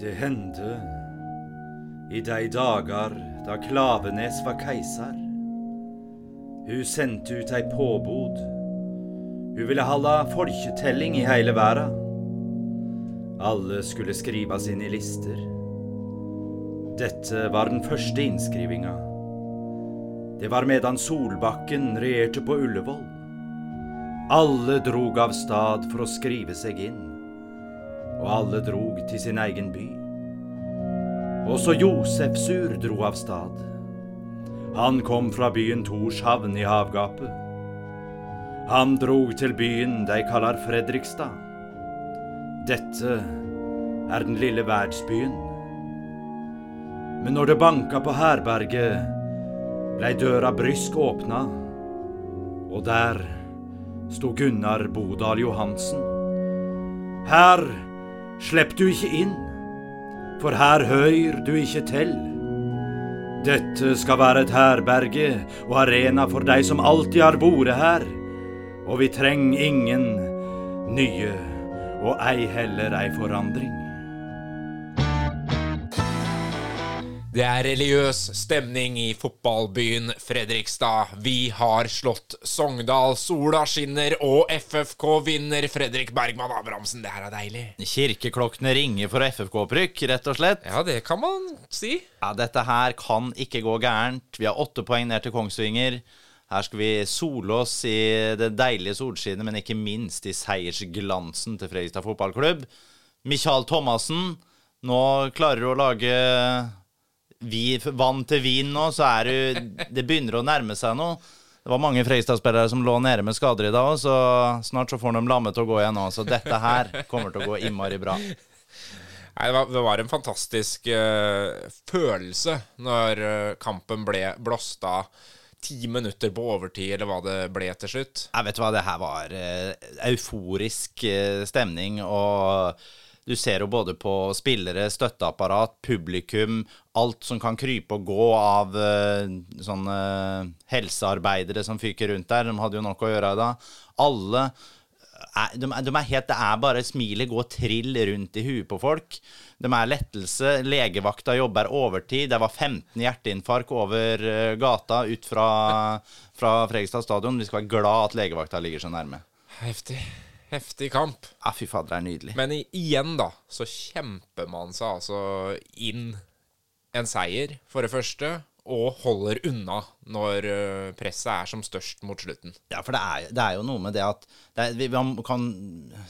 Det hendte i de dager da Klavenes var keiser. Hun sendte ut ei påbod. Hun ville holde folketelling i hele verda. Alle skulle skrives inn i lister. Dette var den første innskrivinga. Det var medan Solbakken regjerte på Ullevål. Alle drog av stad for å skrive seg inn, og alle drog til sin egen by. Også Josefsur dro av stad. Han kom fra byen Torshavn i havgapet. Han drog til byen de kaller Fredrikstad. Dette er den lille verdsbyen. Men når det banka på herberget, blei døra brysk åpna, og der sto Gunnar Bodal Johansen. Her slepp du ikke inn, for her høyr du ikke til. Dette skal være et herberge og arena for dei som alltid har vært her, og vi treng ingen nye og ei heller ei forandring. Det er religiøs stemning i fotballbyen Fredrikstad. Vi har slått Sogndal, sola skinner, og FFK vinner. Fredrik Bergman Abrahamsen, det her er deilig. Kirkeklokkene ringer for FFK-opprykk, rett og slett. Ja, det kan man si. Ja, Dette her kan ikke gå gærent. Vi har åtte poeng ned til Kongsvinger. Her skal vi sole oss i det deilige solskinnet, men ikke minst i seiersglansen til Fredrikstad fotballklubb. Michael Thomassen, nå klarer du å lage vi, vann til vin nå, så er du Det begynner å nærme seg noe. Det var mange Fredrikstad-spillere som lå nede med skader i dag, så snart så får de lammet til å gå igjen nå. Så dette her kommer til å gå innmari bra. Nei, det, var, det var en fantastisk uh, følelse når eh, kampen ble blåst av ti minutter på overtid, eller hva det ble til slutt. Jeg vet hva, det her var uh, euforisk uh, stemning, og du ser jo både på spillere, støtteapparat, publikum, alt som kan krype og gå av eh, sånne helsearbeidere som fyker rundt der. De hadde jo nok å gjøre da. Alle er, de, er- de er helt, Det er bare smilet går trill rundt i huet på folk. De er lettelse. Legevakta jobber overtid. Det var 15 hjerteinfarkt over eh, gata ut fra, fra Fredrikstad stadion. Vi skal være glad at legevakta ligger så nærme. Heftig. Heftig kamp. Ja, fy fader, det er nydelig. Men igjen, da, så kjemper man seg altså inn en seier, for det første, og holder unna når eh, presset er som størst mot slutten. Ja, for det er, det er jo noe med det at det er, vi man kan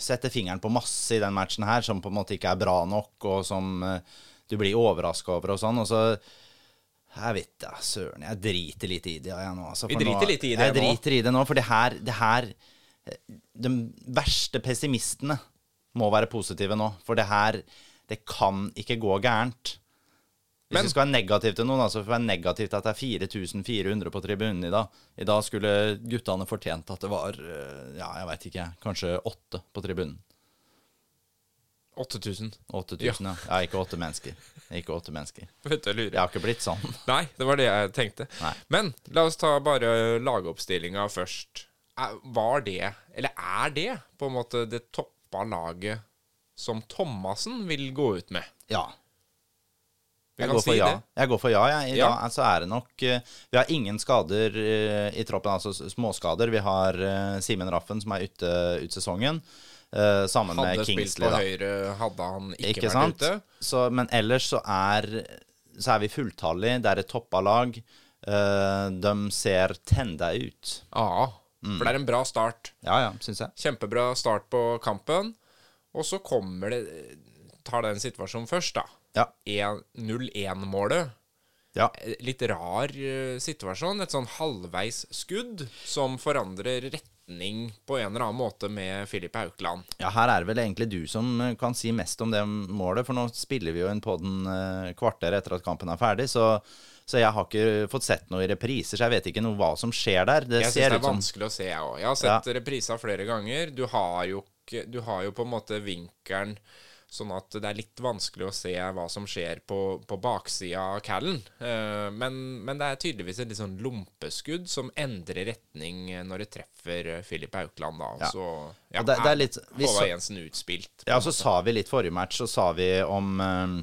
sette fingeren på masse i den matchen her som på en måte ikke er bra nok, og som eh, du blir overraska over og sånn. Og så Jeg vet da, søren. Jeg driter litt i det jeg nå. Altså, Vi driter nå, litt i det jeg nå. driter i det nå, for det her, det her De verste pessimistene må være positive nå. For det her Det kan ikke gå gærent. Hvis Men- vi skal være negativ til noen, så får vi være negativ til at det er 4400 på tribunen i dag. I dag skulle guttene fortjent at det var eh, ja, jeg veit ikke, kanskje åtte på tribunen. 8000. 8000, ja. ja. Ikke åtte mennesker. Ikke åtte mennesker. Vet du, jeg lurer. Jeg har ikke blitt sånn. Nei, det var det jeg tenkte. Nei. Men la oss ta bare lagoppstillinga først. Var det, eller er det, på en måte det toppa laget som Thomassen vil gå ut med? Ja. Jeg går si ja. Jeg går for ja, jeg. Ja. dag altså er det nok eh, Vi har ingen skader eh, i troppen, altså småskader. Vi har eh, Simen Raffen som er ute ut sesongen, sammen Hadde med spilt på da. høyre, hadde han ikke, Ikke vært sant? ute. Så, men ellers så er, så er vi fulltallige. Det er et toppa lag. De ser tenda ut. Ja, Mm. for det er en bra start. Ja, ja, synes jeg. Kjempebra start på kampen. Og så kommer det Tar den situasjonen først, da. Ja. 0-1-målet. Ja. Litt rar eh, situasjon. Et sånn halvveis skudd som forandrer retning på en eller annen måte med Filip Haukeland. ja, her er det vel egentlig du som eh, kan si mest om det målet, for nå spiller vi jo inn på den eh, kvarter etter at kampen er ferdig, så, så jeg har ikke fått sett noe i repriser, så jeg vet ikke noe hva som skjer der. Det Jeg syns ser det er ut som vanskelig å se, jeg òg. Jeg har sett reprisa flere ganger. Du har, jo du har jo på en måte vinkelen Sånn at det er litt vanskelig å se hva som skjer på, på baksida av callen. Eh, men, men, det er tydeligvis et litt sånn lompeskudd som endrer retning når det treffer Filip Aukland. Da. Ja. Så ja, det, det er litt, Håvard Jensen utspilt. Ja, så sa vi litt forrige match, så sa vi om um,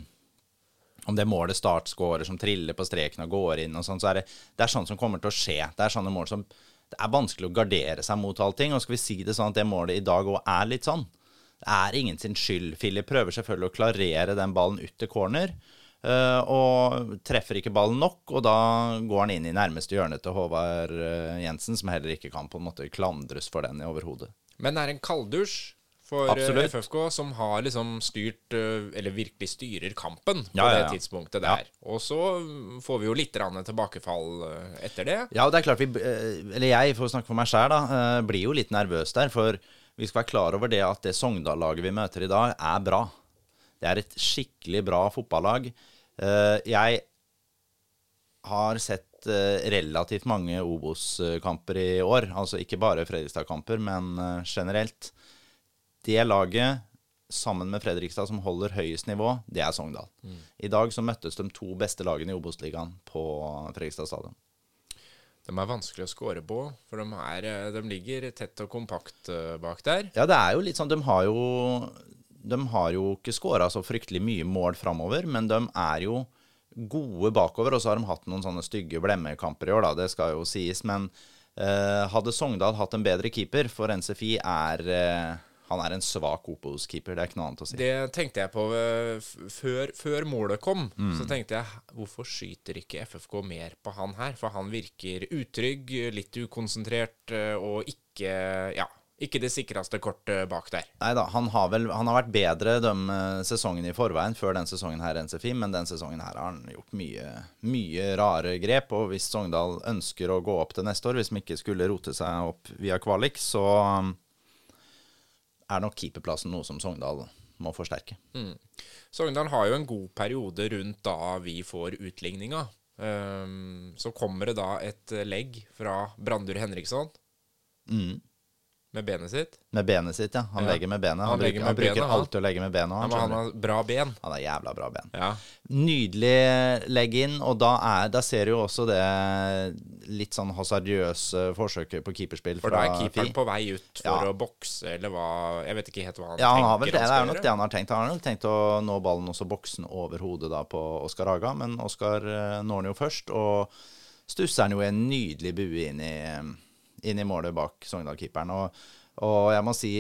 om det målet startscorer som triller på streken og går inn og sånn, så er det, det er sånn som kommer til å skje. Det er sånne mål som Det er vanskelig å gardere seg mot allting. Og skal vi si det sånn at det målet i dag òg er litt sånn. Det er ingen sin skyld. Philip prøver selvfølgelig å klarere den ballen ut til corner. Uh, og treffer ikke ballen nok, og da går han inn i nærmeste hjørne til Håvard uh, Jensen, som heller ikke kan på en måte klandres for den i overhodet. Men det er en kalddusj for eh, Absolutt. FFK, som har liksom styrt, eller virkelig styrer kampen på ja, ja, det tidspunktet der. Og så får vi jo litt tilbakefall etter det. Ja, og det er klart vi Eller jeg, for å snakke for meg sjæl, da, blir jo litt nervøs der. For vi skal være klar over det at det Sogndal-laget vi møter i dag, er bra. Det er et skikkelig bra fotballag. Eh, jeg har sett eh, relativt mange Obos-kamper i år. Altså ikke bare Fredrikstad-kamper, men eh, generelt. Det laget, sammen med Fredrikstad, som holder høyest nivå, det er Sogndal. Mm. I dag så møttes de to beste lagene i Obos-ligaen på Fredrikstad stadion. De er vanskelig å score på, for de, er, eh, de, ligger tett og kompakt eh, bak der. Ja, det er jo litt sånn De har jo, de har jo ikke scora så fryktelig mye mål framover, men de er jo gode bakover. Og så har de hatt noen sånne stygge blemmekamper i år, da, det skal jo sies. Men eh, hadde Sogndal hatt en bedre keeper, for NCFI er eh, han er en svak Opos-keeper. Det er ikke noe annet å si. Det tenkte jeg på uh, før, før, målet kom. Mm. Så tenkte jeg hvorfor skyter ikke FFK mer på han her? For han virker utrygg, litt ukonsentrert uh, og ikke Ja. Ikke det sikreste kortet bak der. Nei da, han har vel Han har vært bedre de uh, sesongene i forveien før den sesongen her enn Sefim, men den sesongen her har han gjort mye, mye rare grep. Og hvis Sogndal ønsker å gå opp til neste år, hvis de ikke skulle rote seg opp via kvalik, så er nok keeperplassen noe som Sogndal må forsterke. Mm. Sogndal har jo en god periode rundt da vi får utligninga. Um, så kommer det da et legg fra Brandur Henriksson. Mm. Med benet sitt? Med benet sitt, ja. Han ja. legger med benet. Han, han, bruker, med han bruker benet, alltid å legge med benet. Han, han, har bra ben. Han har jævla bra ben. Ja. Nydelig legg inn, og da, er, da ser du jo også det litt sånn hasardiøse forsøket på keeperspill For da er keeperen på vei ut for ja. å bokse, eller hva Jeg vet ikke helt hva han ja, han har Vel, det, det er nok det han har tenkt. Han har nok tenkt å nå ballen også boksen over hodet da på Oskar Haga, men Oskar eh, når den jo først, og stusser den jo en nydelig bue inn i inn i målet bak Sogndal-keeperen. Og, og, jeg må si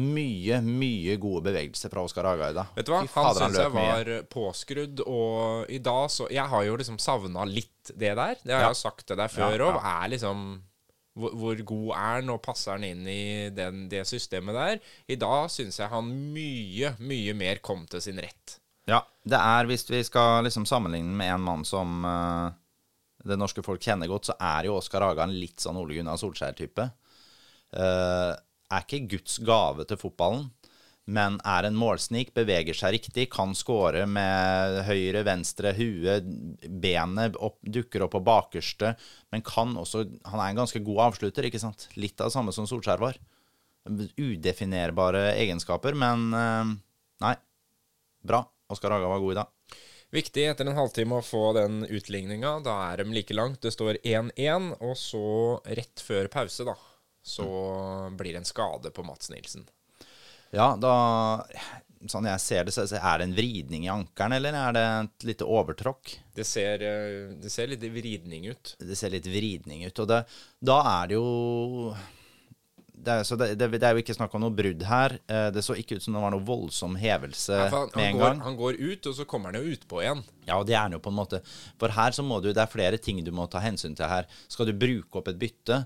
mye, mye gode bevegelser fra Oskar Agaida. Vet du hva, han syns jeg var mye. påskrudd, og i dag så Jeg har jo liksom savna litt det der. Det har ja. jeg sagt til deg før òg. Ja. Er liksom hvor, hvor, god er han, og passer han inn i den, det systemet der? I dag syns jeg han mye, mye mer kom til sin rett. Ja, det er hvis vi skal liksom sammenligne med en mann som uh, det norske folk kjenner godt, så er jo Oskar Haga en litt sånn Ole Gunnar Solskjær-type. Uh, er ikke Guds gave til fotballen, men er en målsnik, beveger seg riktig, kan skåre med høyre, venstre, hue, benet opp, dukker opp på bakerste, men kan også Han er en ganske god avslutter, ikke sant? Litt av det samme som Solskjær var. Udefinerbare egenskaper, men uh, nei. Bra. Oskar Haga var god i dag. Viktig etter en halvtime å få den utligninga. Da er de like langt. Det står 1-1, og så rett før pause, da, så blir det en skade på Mats Nilsen. Ja, da Sånn jeg ser det, så er det en vridning i ankelen, eller er det et lite overtråkk? Det ser, eh, det ser litt vridning ut. Det ser litt vridning ut, og det, da er det jo det er, så det, det, det, er jo ikke snakk om noe brudd her. Eh, det så ikke ut som det var noe voldsom hevelse ja, han, med en går, gang. Han går ut, og så kommer han jo utpå igjen. Ja, og det er han jo på en måte. For her så må du Det er flere ting du må ta hensyn til her. Skal du bruke opp et bytte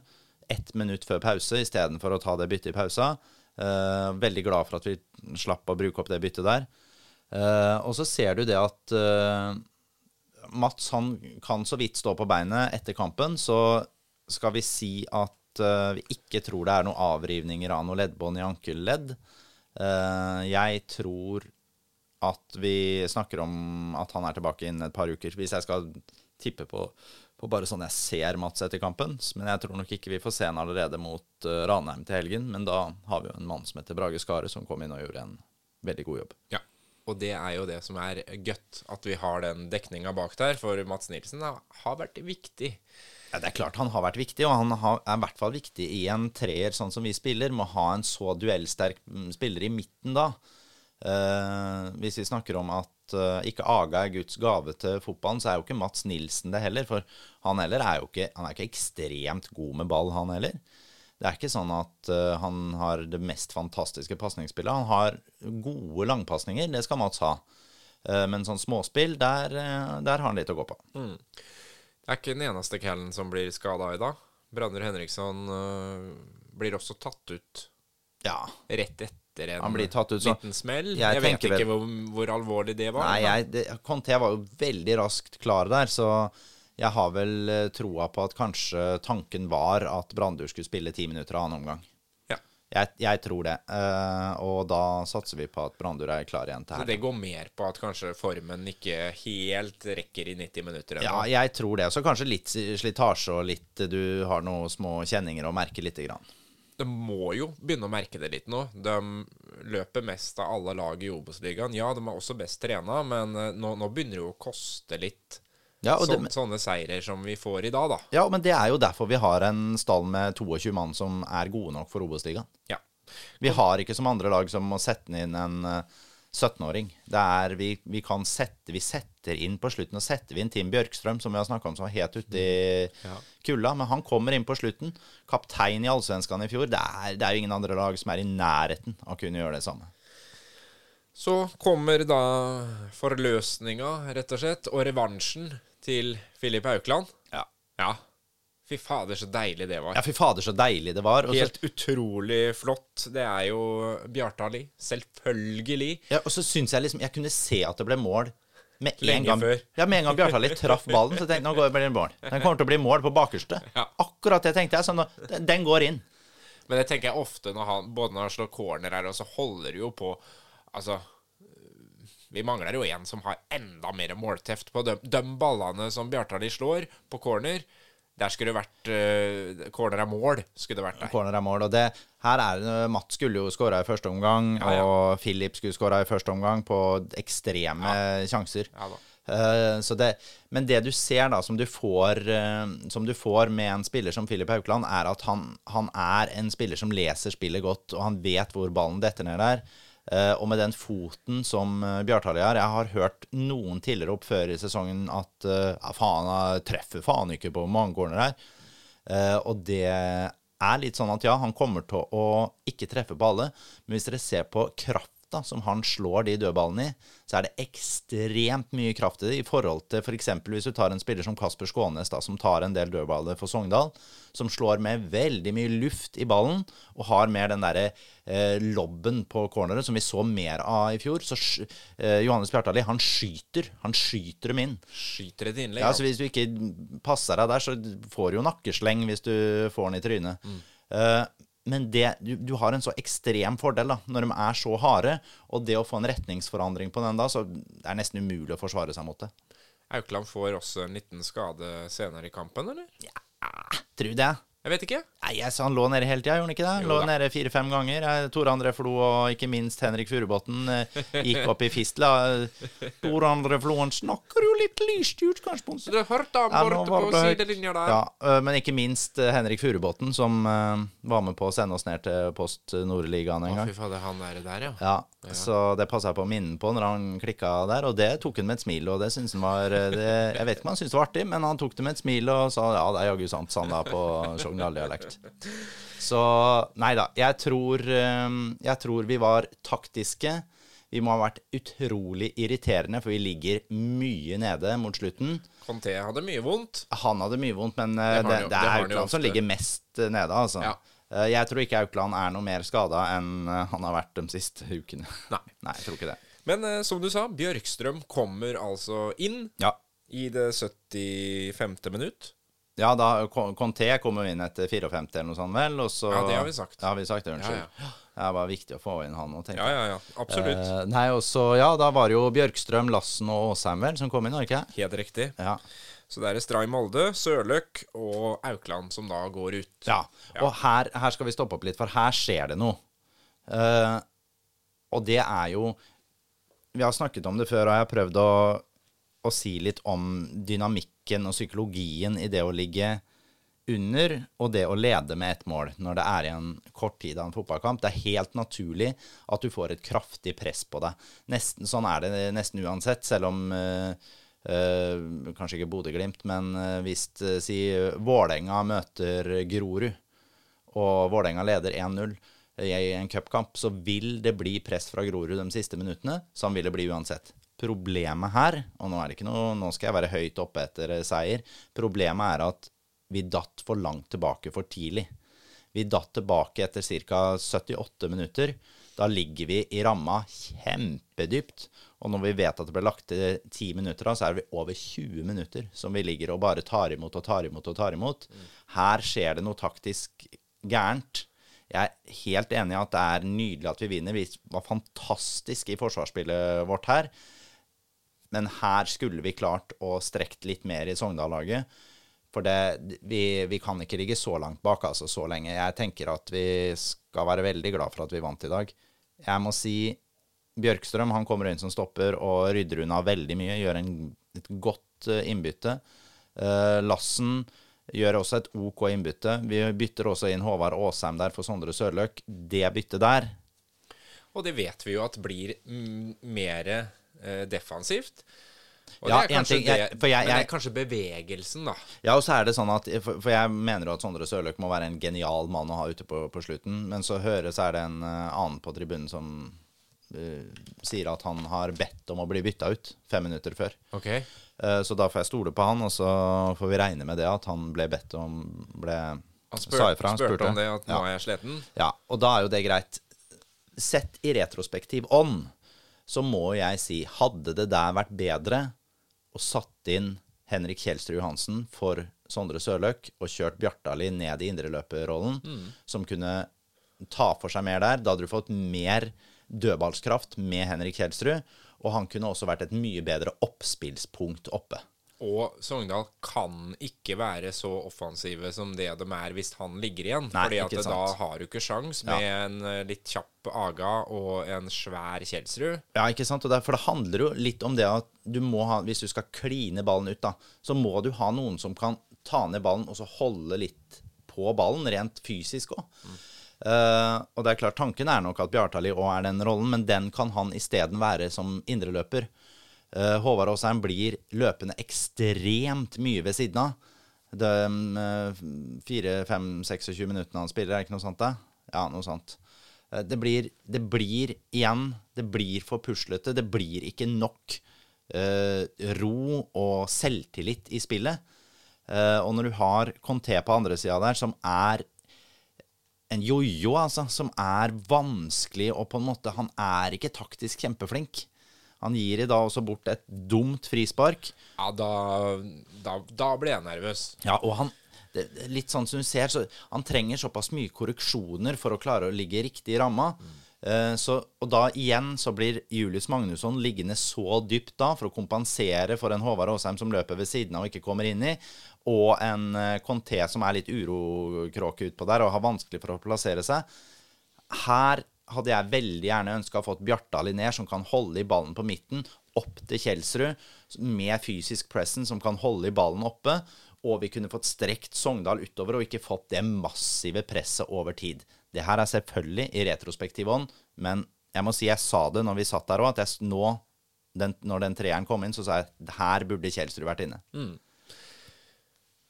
ett minutt før pause istedenfor å ta det byttet i pausa? Uh, veldig glad for at vi slapp å bruke opp det byttet der. Uh, og så ser du det at uh, Mats han kan så vidt stå på beinet etter kampen, så skal vi si at uh, vi ikke tror det er noen avrivninger av noe leddbånd i ankelledd. Uh, jeg tror at vi snakker om at han er tilbake innen et par uker. Hvis jeg skal tippe på, på bare sånn jeg ser Mats etter kampen. Men jeg tror nok ikke vi får se han allerede mot uh, Ranheim til helgen. Men da har vi jo en mann som heter Brage Skare, som kom inn og gjorde en veldig god jobb. Ja. Og det er jo det som er godt, at vi har den dekninga bak der. For Mats Nilsen har vært viktig. Ja, Det er klart han har vært viktig, og han har, er i hvert fall viktig i en treer, sånn som vi spiller. Må ha en så duellsterk mm, spiller i midten da. Eh, hvis vi snakker om at eh, ikke Aga er Guds gave til fotballen, så er jo ikke Mats Nilsen det heller. For han heller er jo ikke, han er ikke ekstremt god med ball, han heller. Det er ikke sånn at uh, han har det mest fantastiske pasningsspillet. Han har gode langpasninger, det skal Mats ha. Uh, men sånn småspill, der, uh, der har han litt å gå på. Det er ikke den eneste Callen som blir skada i dag. Brandur Henriksson øh, blir også tatt ut Ja. rett etter en Han blir tatt ut, så- liten smell. Jeg Jeg, vet ikke hvor, hvor alvorlig det var. Nei, jeg, det, Conté var jo veldig raskt klar der, så jeg har vel eh, troa på at kanskje tanken var at Brandur skulle spille ti minutter av annen omgang. Jeg, jeg tror det. Uh, og da satser vi på at Brandur er klar igjen til Så helga. det går mer på at kanskje formen ikke helt rekker i 90 minutter ennå. Ja, jeg tror det. Så kanskje litt slitasje og litt Du har noen små kjenninger å merke lite grann. De må jo begynne å merke det litt nå. De løper mest av alle lag i Obos-ligaen. Ja, de er også best trena, men eh, nå, nå begynner det jo å koste litt. Ja, og det, så, sånne seirer som vi får i dag, da. ja, men det er jo derfor vi har en stall med 22 mann som er gode nok for Obos-ligaen. Ja. Vi har ikke som andre lag som må sette inn en eh, 17-åring. Det er vi, vi kan sette Vi setter inn på slutten, og setter vi inn Tim Bjørkstrøm, som vi har snakka om, som var helt ute i Ja. kulda. Men han kommer inn på slutten. Kaptein i Allsvenskan i fjor. Det er, det er jo ingen andre lag som er i nærheten av å kunne gjøre det samme. Så kommer da forløsninga, rett og slett, og revansjen til Filip Haukeland. Ja. Ja. Fy fader, så deilig det var. Ja, fy fader, så deilig det var. Også... Helt utrolig flott. Det er jo Bjartali. Selvfølgelig. ja, og så syns jeg liksom Jeg kunne se at det ble mål med en Lenge gang. før. Ja, med en gang Bjartali traff ballen, så tenkte jeg nå går det mål. Den kommer til å bli mål på bakerste. Ja. Akkurat det tenkte jeg. Så nå, den, den går inn. Men det tenker jeg ofte når han Både når han slår corner her, og så holder det jo på Altså Vi mangler jo en som har enda mer målteft på de, de ballene som Bjartali slår på corner. Der skulle det vært uh, Corner er mål, skulle det vært der. Corner er mål. Og det, her er det Mats skulle jo skåra i første omgang, Ja, ja. og Philip skulle skåra i første omgang på ekstreme sjanser. Ja da. Uh, så det, men det du ser da, som du, får, eh, som du får med en spiller som Philip Haukeland, er at han, han er en spiller som leser spillet godt, og han vet hvor ballen detter ned der. Eh, og med den foten som uh, Bjartali har Jeg har hørt noen tidligere opp før i sesongen at eh, ja, faen, jeg treffer faen ikke på mange corner her. Eh, og det er litt sånn at ja, han kommer til å ikke treffe på alle, men hvis dere ser på krafta som han slår de dødballene i, så er det ekstremt mye kraft i det i forhold til f.eks. hvis du tar en spiller som Kasper Skånes, da, som tar en del dødballer for Sogndal, som slår med veldig mye luft i ballen og har mer den derre eh, lobben på corneret som vi så mer av i fjor. Så eh, Johannes Bjartali, han skyter. Han skyter dem inn. Skyter et innlegg. Ja, så Hvis du ikke passer deg der, så får du jo nakkesleng hvis du får den i trynet. Eh, men det, du, du har en så ekstrem fordel da, når de er så harde. Og det å få en retningsforandring på den da, så det er nesten umulig å forsvare seg mot det. Aukland får også en liten skade senere i kampen, eller? Tror du det? Jeg vet ikke. Nei, jeg sa han lå nede hele tida, gjorde han ikke det? Han lå nede fire-fem ganger. Eh, Tore André Flo og ikke minst Henrik Furubotn eh, gikk opp i fistla. Tore André Flo han snakker jo litt lyst i utgangspunktet. du hørte han Ja, borte var på sidelinja der? Ja, øh, men ikke minst Henrik Furubotn, som var med på å sende oss ned til Post Nordligaen en gang. Å, fy fader, han er der, ja. Ja, Så det passa jeg på å minne på når han klikka der, og det tok han med et smil. Og det syns han var øh, det, Jeg vet ikke om han syntes det var artig, men han tok det med et smil og sa ja, det er jaggu sant, sa han da på Sogndal-dialekt. Så nei da. Jeg tror, øh, jeg tror vi var taktiske. Vi må ha vært utrolig irriterende, for vi ligger mye nede mot slutten. Conté hadde mye vondt. Han hadde mye vondt, men eh, det, det det er jo han som ligger mest eh, nede, altså. Ja. Eh, Jeg tror ikke Aukland er noe mer skada enn eh, han har vært de siste ukene. Nei. Nei, jeg tror ikke det. Men eh, som du sa, Bjørkstrøm kommer altså inn Ja, i det 75. minutt. ja da Conté kommer inn etter 54 eller noe sånt, vel, og så Ja, det har vi sagt. Ja, har vi sagt det, unnskyld. Ja, Det var viktig å få inn han og tenke. Ja, ja, ja. Absolutt. Eh, nei, og så, ja, da var det jo Bjørkstrøm, Lassen og Åsheim, vel, som kom inn, var det ikke? Helt riktig. Ja. Så det er Stray Molde, Sørløk og Aukland som da går ut. Ja, og her, her skal vi stoppe opp litt, for her skjer det noe. Uh, og det er jo vi har snakket om det før, og jeg har prøvd å, å si litt om dynamikken og psykologien i det å ligge under og det å lede med ett mål når det er igjen kort tid av en fotballkamp. Det er helt naturlig at du får et kraftig press på deg. Nesten, sånn er det nesten uansett, selv om uh, uh, Kanskje ikke Bodø-Glimt, men uh, hvis si Vålerenga møter Grorud, og Vålerenga leder 1-0 i en cupkamp, så vil det bli press fra Grorud de siste minuttene. Sånn vil det bli uansett. Problemet her, og nå, noe, nå skal jeg være høyt oppe etter seier, problemet er at vi datt for langt tilbake for tidlig. Vi datt tilbake etter ca. 78 minutter. Da ligger vi i ramma kjempedypt. Og når vi vet at det ble lagt til 10 minutter, så er vi over 20 minutter som vi ligger og bare tar imot og tar imot og tar imot. Her skjer det noe taktisk gærent. Jeg er helt enig i at det er nydelig at vi vinner. Vi var fantastiske i forsvarsspillet vårt her. Men her skulle vi klart å strekt litt mer i Sogndal-laget. For det, vi, vi, kan ikke ligge så langt bak altså så lenge. Jeg tenker at vi skal være veldig glad for at vi vant i dag. Jeg må si Bjørkstrøm han kommer inn som stopper og rydder unna veldig mye. Gjør en, et godt uh, innbytte. Uh, Lassen gjør også et OK innbytte. Vi bytter også inn Håvard Aasheim der for Sondre Sørløk. Det byttet der Og det vet vi jo at blir mer uh, defensivt. Og ja, det er kanskje, ting, jeg, det, jeg, men det er kanskje bevegelsen, da. Ja, og så er det sånn at For, for jeg mener jo at Sondre Sørløk må være en genial mann å ha ute på, på slutten. Men så høres er det en annen på tribunen som sier at han har bedt om å bli bytta ut fem minutter før. Okay. Uh, så da får jeg stole på han, og så får vi regne med det at han ble bedt om ble Han spør, sa ifra, han spurte, spurte om det, at nå ja. er jeg sliten? Ja, og da er jo det greit. Sett i retrospektiv ånd så må jeg si, hadde det der vært bedre og satt inn Henrik Kjelstrud Johansen for Sondre Sørløk og kjørt Bjartali ned i indreløperrollen, mm. som kunne ta for seg mer der. Da hadde du fått mer dødballskraft med Henrik Kjelstrud, og han kunne også vært et mye bedre oppspillspunkt oppe. Og Sogndal kan ikke være så offensive som det de er hvis han ligger igjen. Nei, fordi at da har du ikke sjans med ja. en eh, litt kjapp Aga og en svær Kjelsrud. Ja, ikke sant. Og for det handler jo litt om det at du må ha Hvis du skal kline ballen ut, da, så må du ha noen som kan ta ned ballen og så holde litt på ballen, rent fysisk òg. Mm. Uh, og det er klart, Tanken er nok at Bjartali òg er den rollen, men den kan han isteden være som indreløper. Uh, Håvard Aasheim blir løpende ekstremt mye ved siden av. De uh, 4-5-26 minuttene han spiller, er ikke noe sånt da? Ja, noe sånt. Uh, det, blir, det blir igjen Det blir for puslete. Det blir ikke nok ro og selvtillit i spillet. og når du har Conté på andre sida der, som er en jojo, altså, som er vanskelig og på en måte Han er ikke taktisk kjempeflink. Han gir i dag også bort et dumt frispark. Ja, da, da, da ble jeg nervøs. Ja, og han det, litt sånn som du ser, så Han trenger såpass mye korreksjoner for å klare å ligge riktig i ramma. Mm. Så, og da igjen så blir Julius Magnusson liggende så dypt da for å kompensere for en Håvard Aasheim som løper ved siden av og ikke kommer inn i, og en uh, Conté som er litt urokråke utpå der og har vanskelig for å plassere seg. Her hadde jeg veldig gjerne ønska å fått Bjartali ned, som kan holde i ballen på midten, opp til Kjelsrud med fysisk presence som kan holde i ballen oppe. Og vi kunne fått strekt Sogndal utover og ikke fått det massive presset over tid. Det her er selvfølgelig i retrospektiv ånd, men jeg må si jeg sa det når vi satt der òg, at jeg nå, den, når den treeren kom inn, så sa jeg her burde Kjelsrud vært inne. Mm.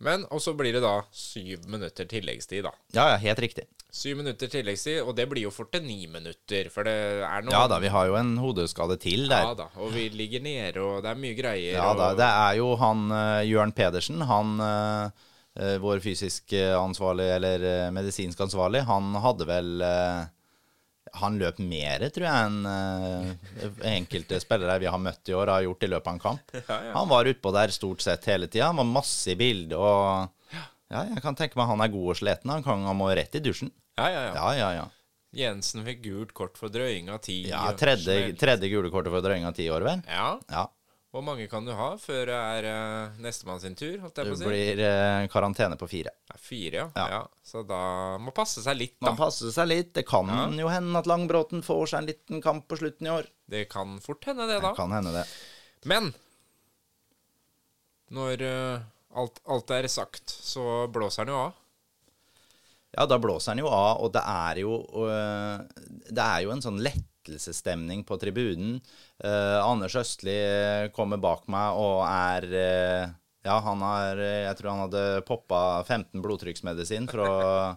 Men og så blir det da syv minutter tilleggstid, da. Ja, ja, helt riktig. Syv minutter tilleggstid, og det blir jo fort til ni minutter, for det er noe Ja da, vi har jo en hodeskade til der. Ja da, og vi ligger nede, og det er mye greier. Ja og... da, det er jo han uh, Jørn Pedersen, han uh, vår fysisk ansvarlig, eller medisinsk ansvarlig, han hadde vel han løp mer, tror jeg, enn uh, enkelte spillere vi har møtt i år, har gjort i løpet av en kamp. Ja, ja. Han var utpå der stort sett hele tida. Han var masse i bildet. Og ja, jeg kan tenke meg han er god og sliten. Han, kan, han må rett i dusjen. Ja, ja, ja. ja, ja, Jensen fikk gult kort for drøying av ti. Ja, tredje, tredje gule kortet for drøying av ti år, vel. Ja. ja. Hvor mange kan du ha før det er uh, nestemann sin tur? Holdt jeg på å si? blir uh, karantene på fire. Ja, fire, ja. Ja. ja. Så da må passe seg litt, da. Man passer seg litt. Det kan jo hende at Langbråten får seg en liten kamp på slutten i år. Det kan fort hende, det, da. Det Kan hende det. Men når uh, alt, alt er sagt, så blåser han jo av. Ja, da blåser han jo av, og det er jo Det er jo en sånn lettelsesstemning på tribunen. Eh, Anders Østli kommer bak meg og er eh, Ja, han har Jeg tror han hadde poppa 15 blodtrykksmedisin for å,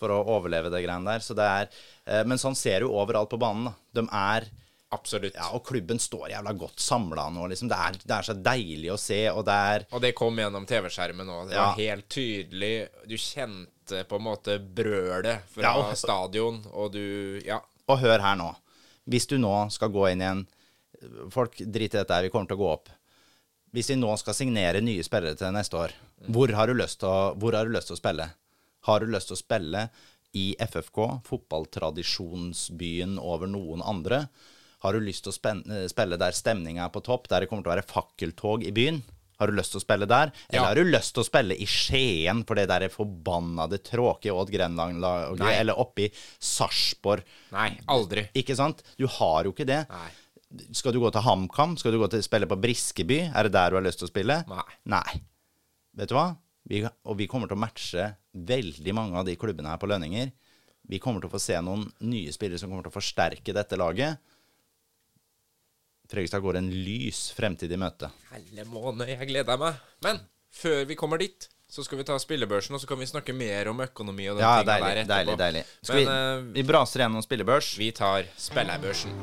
for å overleve det greiene der. Så det er eh, Men sånn ser du overalt på banen, da. De er Absolutt. Ja, og klubben står jævla godt samla nå, liksom. Det er, det er så deilig å se, og det er Og det kom gjennom TV-skjermen òg. Det Ja. var helt tydelig. Du kjente på en måte brølet fra Ja, og- stadion, og du Ja. Og hør her nå. Hvis du nå skal gå inn i en Folk driter i dette her, vi kommer til å gå opp. Hvis vi nå skal signere nye spillere til neste år, hvor har du lyst til å, du lyst til å spille? Har du lyst til å spille i FFK, fotballtradisjonsbyen over noen andre? Har du lyst til å spille der stemninga er på topp, der det kommer til å være fakkeltog i byen? Har du lyst til å spille der? Eller Ja. har du lyst til å spille i Skien for det der forbannede tråkige Odd Grenland-laget, eller oppe i Sarpsborg? Nei, aldri. Ikke sant? Du har jo ikke det. Nei. Skal du gå til HamKam? Skal du gå til spille på Briskeby? Er det der du har lyst til å spille? Nei. Nei. Vet du hva? Vi, og vi kommer til å matche veldig mange av de klubbene her på lønninger. Vi kommer til å få se noen nye spillere som kommer til å forsterke dette laget. Fredrikstad går en lys fremtid i møte. Helle måne, jeg gleder meg. Men før vi kommer dit, så skal vi ta spillebørsen, og så kan vi snakke mer om økonomi og den Ja, tinga deilig. der Deilig, etterpå. deilig. Skal Men vi, vi braser gjennom spillebørs. vi tar spillerbørsen.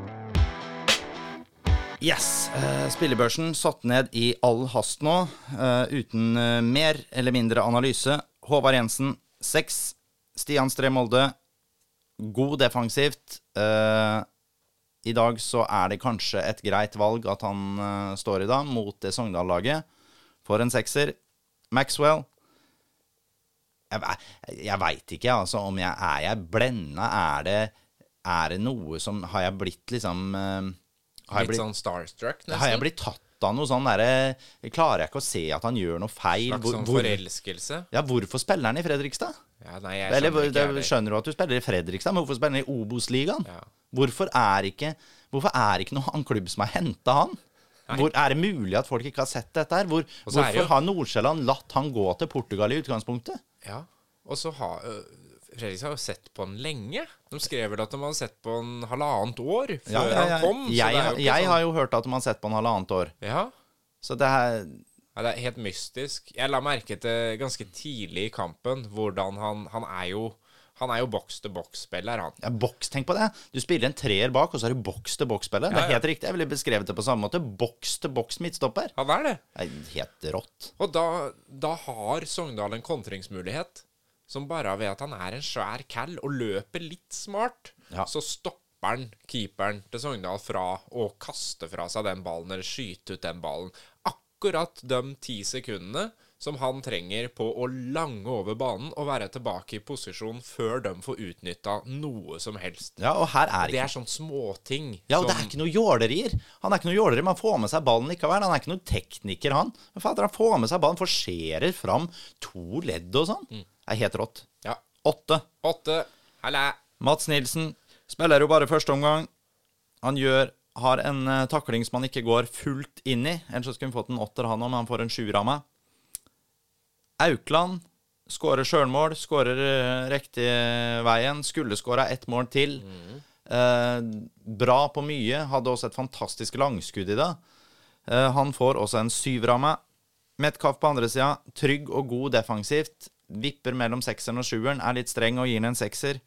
Yes. Uh, spillebørsen satt ned i all hast nå, uh, uten mer eller mindre analyse. Håvard Jensen, seks. Stian Stree Molde, god defensivt. Eh, I dag så er det kanskje et greit valg at han uh, står i dag, mot det Sogndal-laget. For en sekser. Maxwell. Jeg, jeg veit ikke, altså, om jeg er jeg blenda. Er det, er det noe som Har jeg blitt liksom uh, har jeg Litt blitt, sånn starstruck, nesten. har jeg blitt tatt av noe sånn derre Klarer jeg ikke å se at han gjør noe feil? Slags sånn hvor- forelskelse. ja, hvorfor spiller han i Fredrikstad? Ja, nei, jeg Eller, skjønner ikke det, skjønner du at du spiller i Fredrikstad, men hvorfor spiller han i Obos-ligaen? Ja. Hvorfor er ikke Hvorfor er ikke noen klubb som har henta han? Hvor, er det mulig at folk ikke har sett dette her? Hvor, hvorfor jo- har Nordsjælland latt han gå til Portugal i utgangspunktet? Ja, og så har Fredrikstad har jo sett på den lenge. De skrev vel at de hadde sett på den halvannet år før Ja, ja, ja. han kom. Jeg, det er har- jo jeg sånn- har jo hørt at de har sett på han halvannet år. Ja, Så det er ja, det er helt mystisk. Jeg la merke til ganske tidlig i kampen hvordan han Han er jo Han er jo boks-til-boks-spiller, han. Ja, boks, tenk på det. Du spiller en treer bak, og så er du boks-til-boks-spiller. Det Ja, er ja. helt riktig. Jeg ville beskrevet det på samme måte. Boks-til-boks midtstopper. Han er det. Det er helt rått. Og da, da har Sogndal en kontringsmulighet som bare ved at han er en svær cal og løper litt smart, Ja. så stopper han keeperen til Sogndal fra å kaste fra seg den ballen eller skyte ut den ballen. Akkurat de ti sekundene som han trenger på å lange over banen og være tilbake i posisjon før de får utnytta noe som helst. Ja, og her er Det er sånne småting Ja, og det er ikke noe jålerier. Han er ikke noe jåleri, men han får med seg ballen likevel. Han er ikke noen tekniker, han. Men fader, han får med seg ballen, forserer fram to ledd og sånn. Det er helt rått. Ja. Åtte. Åtte. Halla. Mats Nilsen spiller jo bare første omgang. Han gjør har en eh, takling som han ikke går fullt inn i. Ellers skulle han fått en åtter, han òg, men han får en sjuer av meg. Aukland skårer sjølmål, skårer eh, riktig veien. Skulle skåra ett mål til. Eh, bra på mye. Hadde også et fantastisk langskudd i det. Eh, han får også en syver av meg. Metcalf på andre sida, trygg og god defensivt. Vipper mellom sekseren og sjueren, er litt streng og gir den en sekser.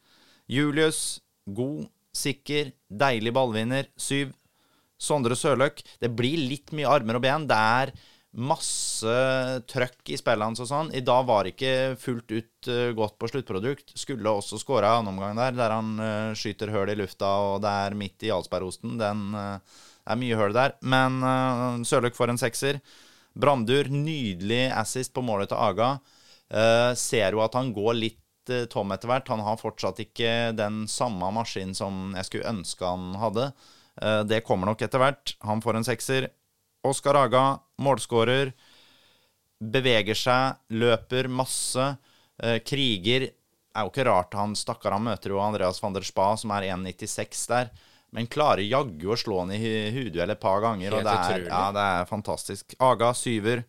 Julius, god, sikker, deilig ballvinner, syv. Sondre Sørløk, det blir litt mye armer og ben. Det er masse trøkk i spillet hans og sånn. I dag var det ikke fullt ut eh, godt på sluttprodukt. Skulle også skåra en omgang der, der han eh, skyter høl i lufta, og det er midt i Jarlsbergosten. Den eh, er mye høl der. Men Sørløk får en sekser. Brandur, nydelig assist på målet til Aga. Eh, ser jo at han går litt eh, tom etter hvert. Han har fortsatt ikke den samme maskinen som jeg skulle ønske han hadde. Eh, det kommer nok etter hvert. Han får en sekser. Oskar Aga, målskårer. Beveger seg, løper masse. kriger. Er jo ikke rart han stakkar han møter jo Andreas van der Spa, som er 1,96 der. Men klarer jaggu å slå han i hudet et par ganger. Helt og det er, ja, det er fantastisk. Aga syver.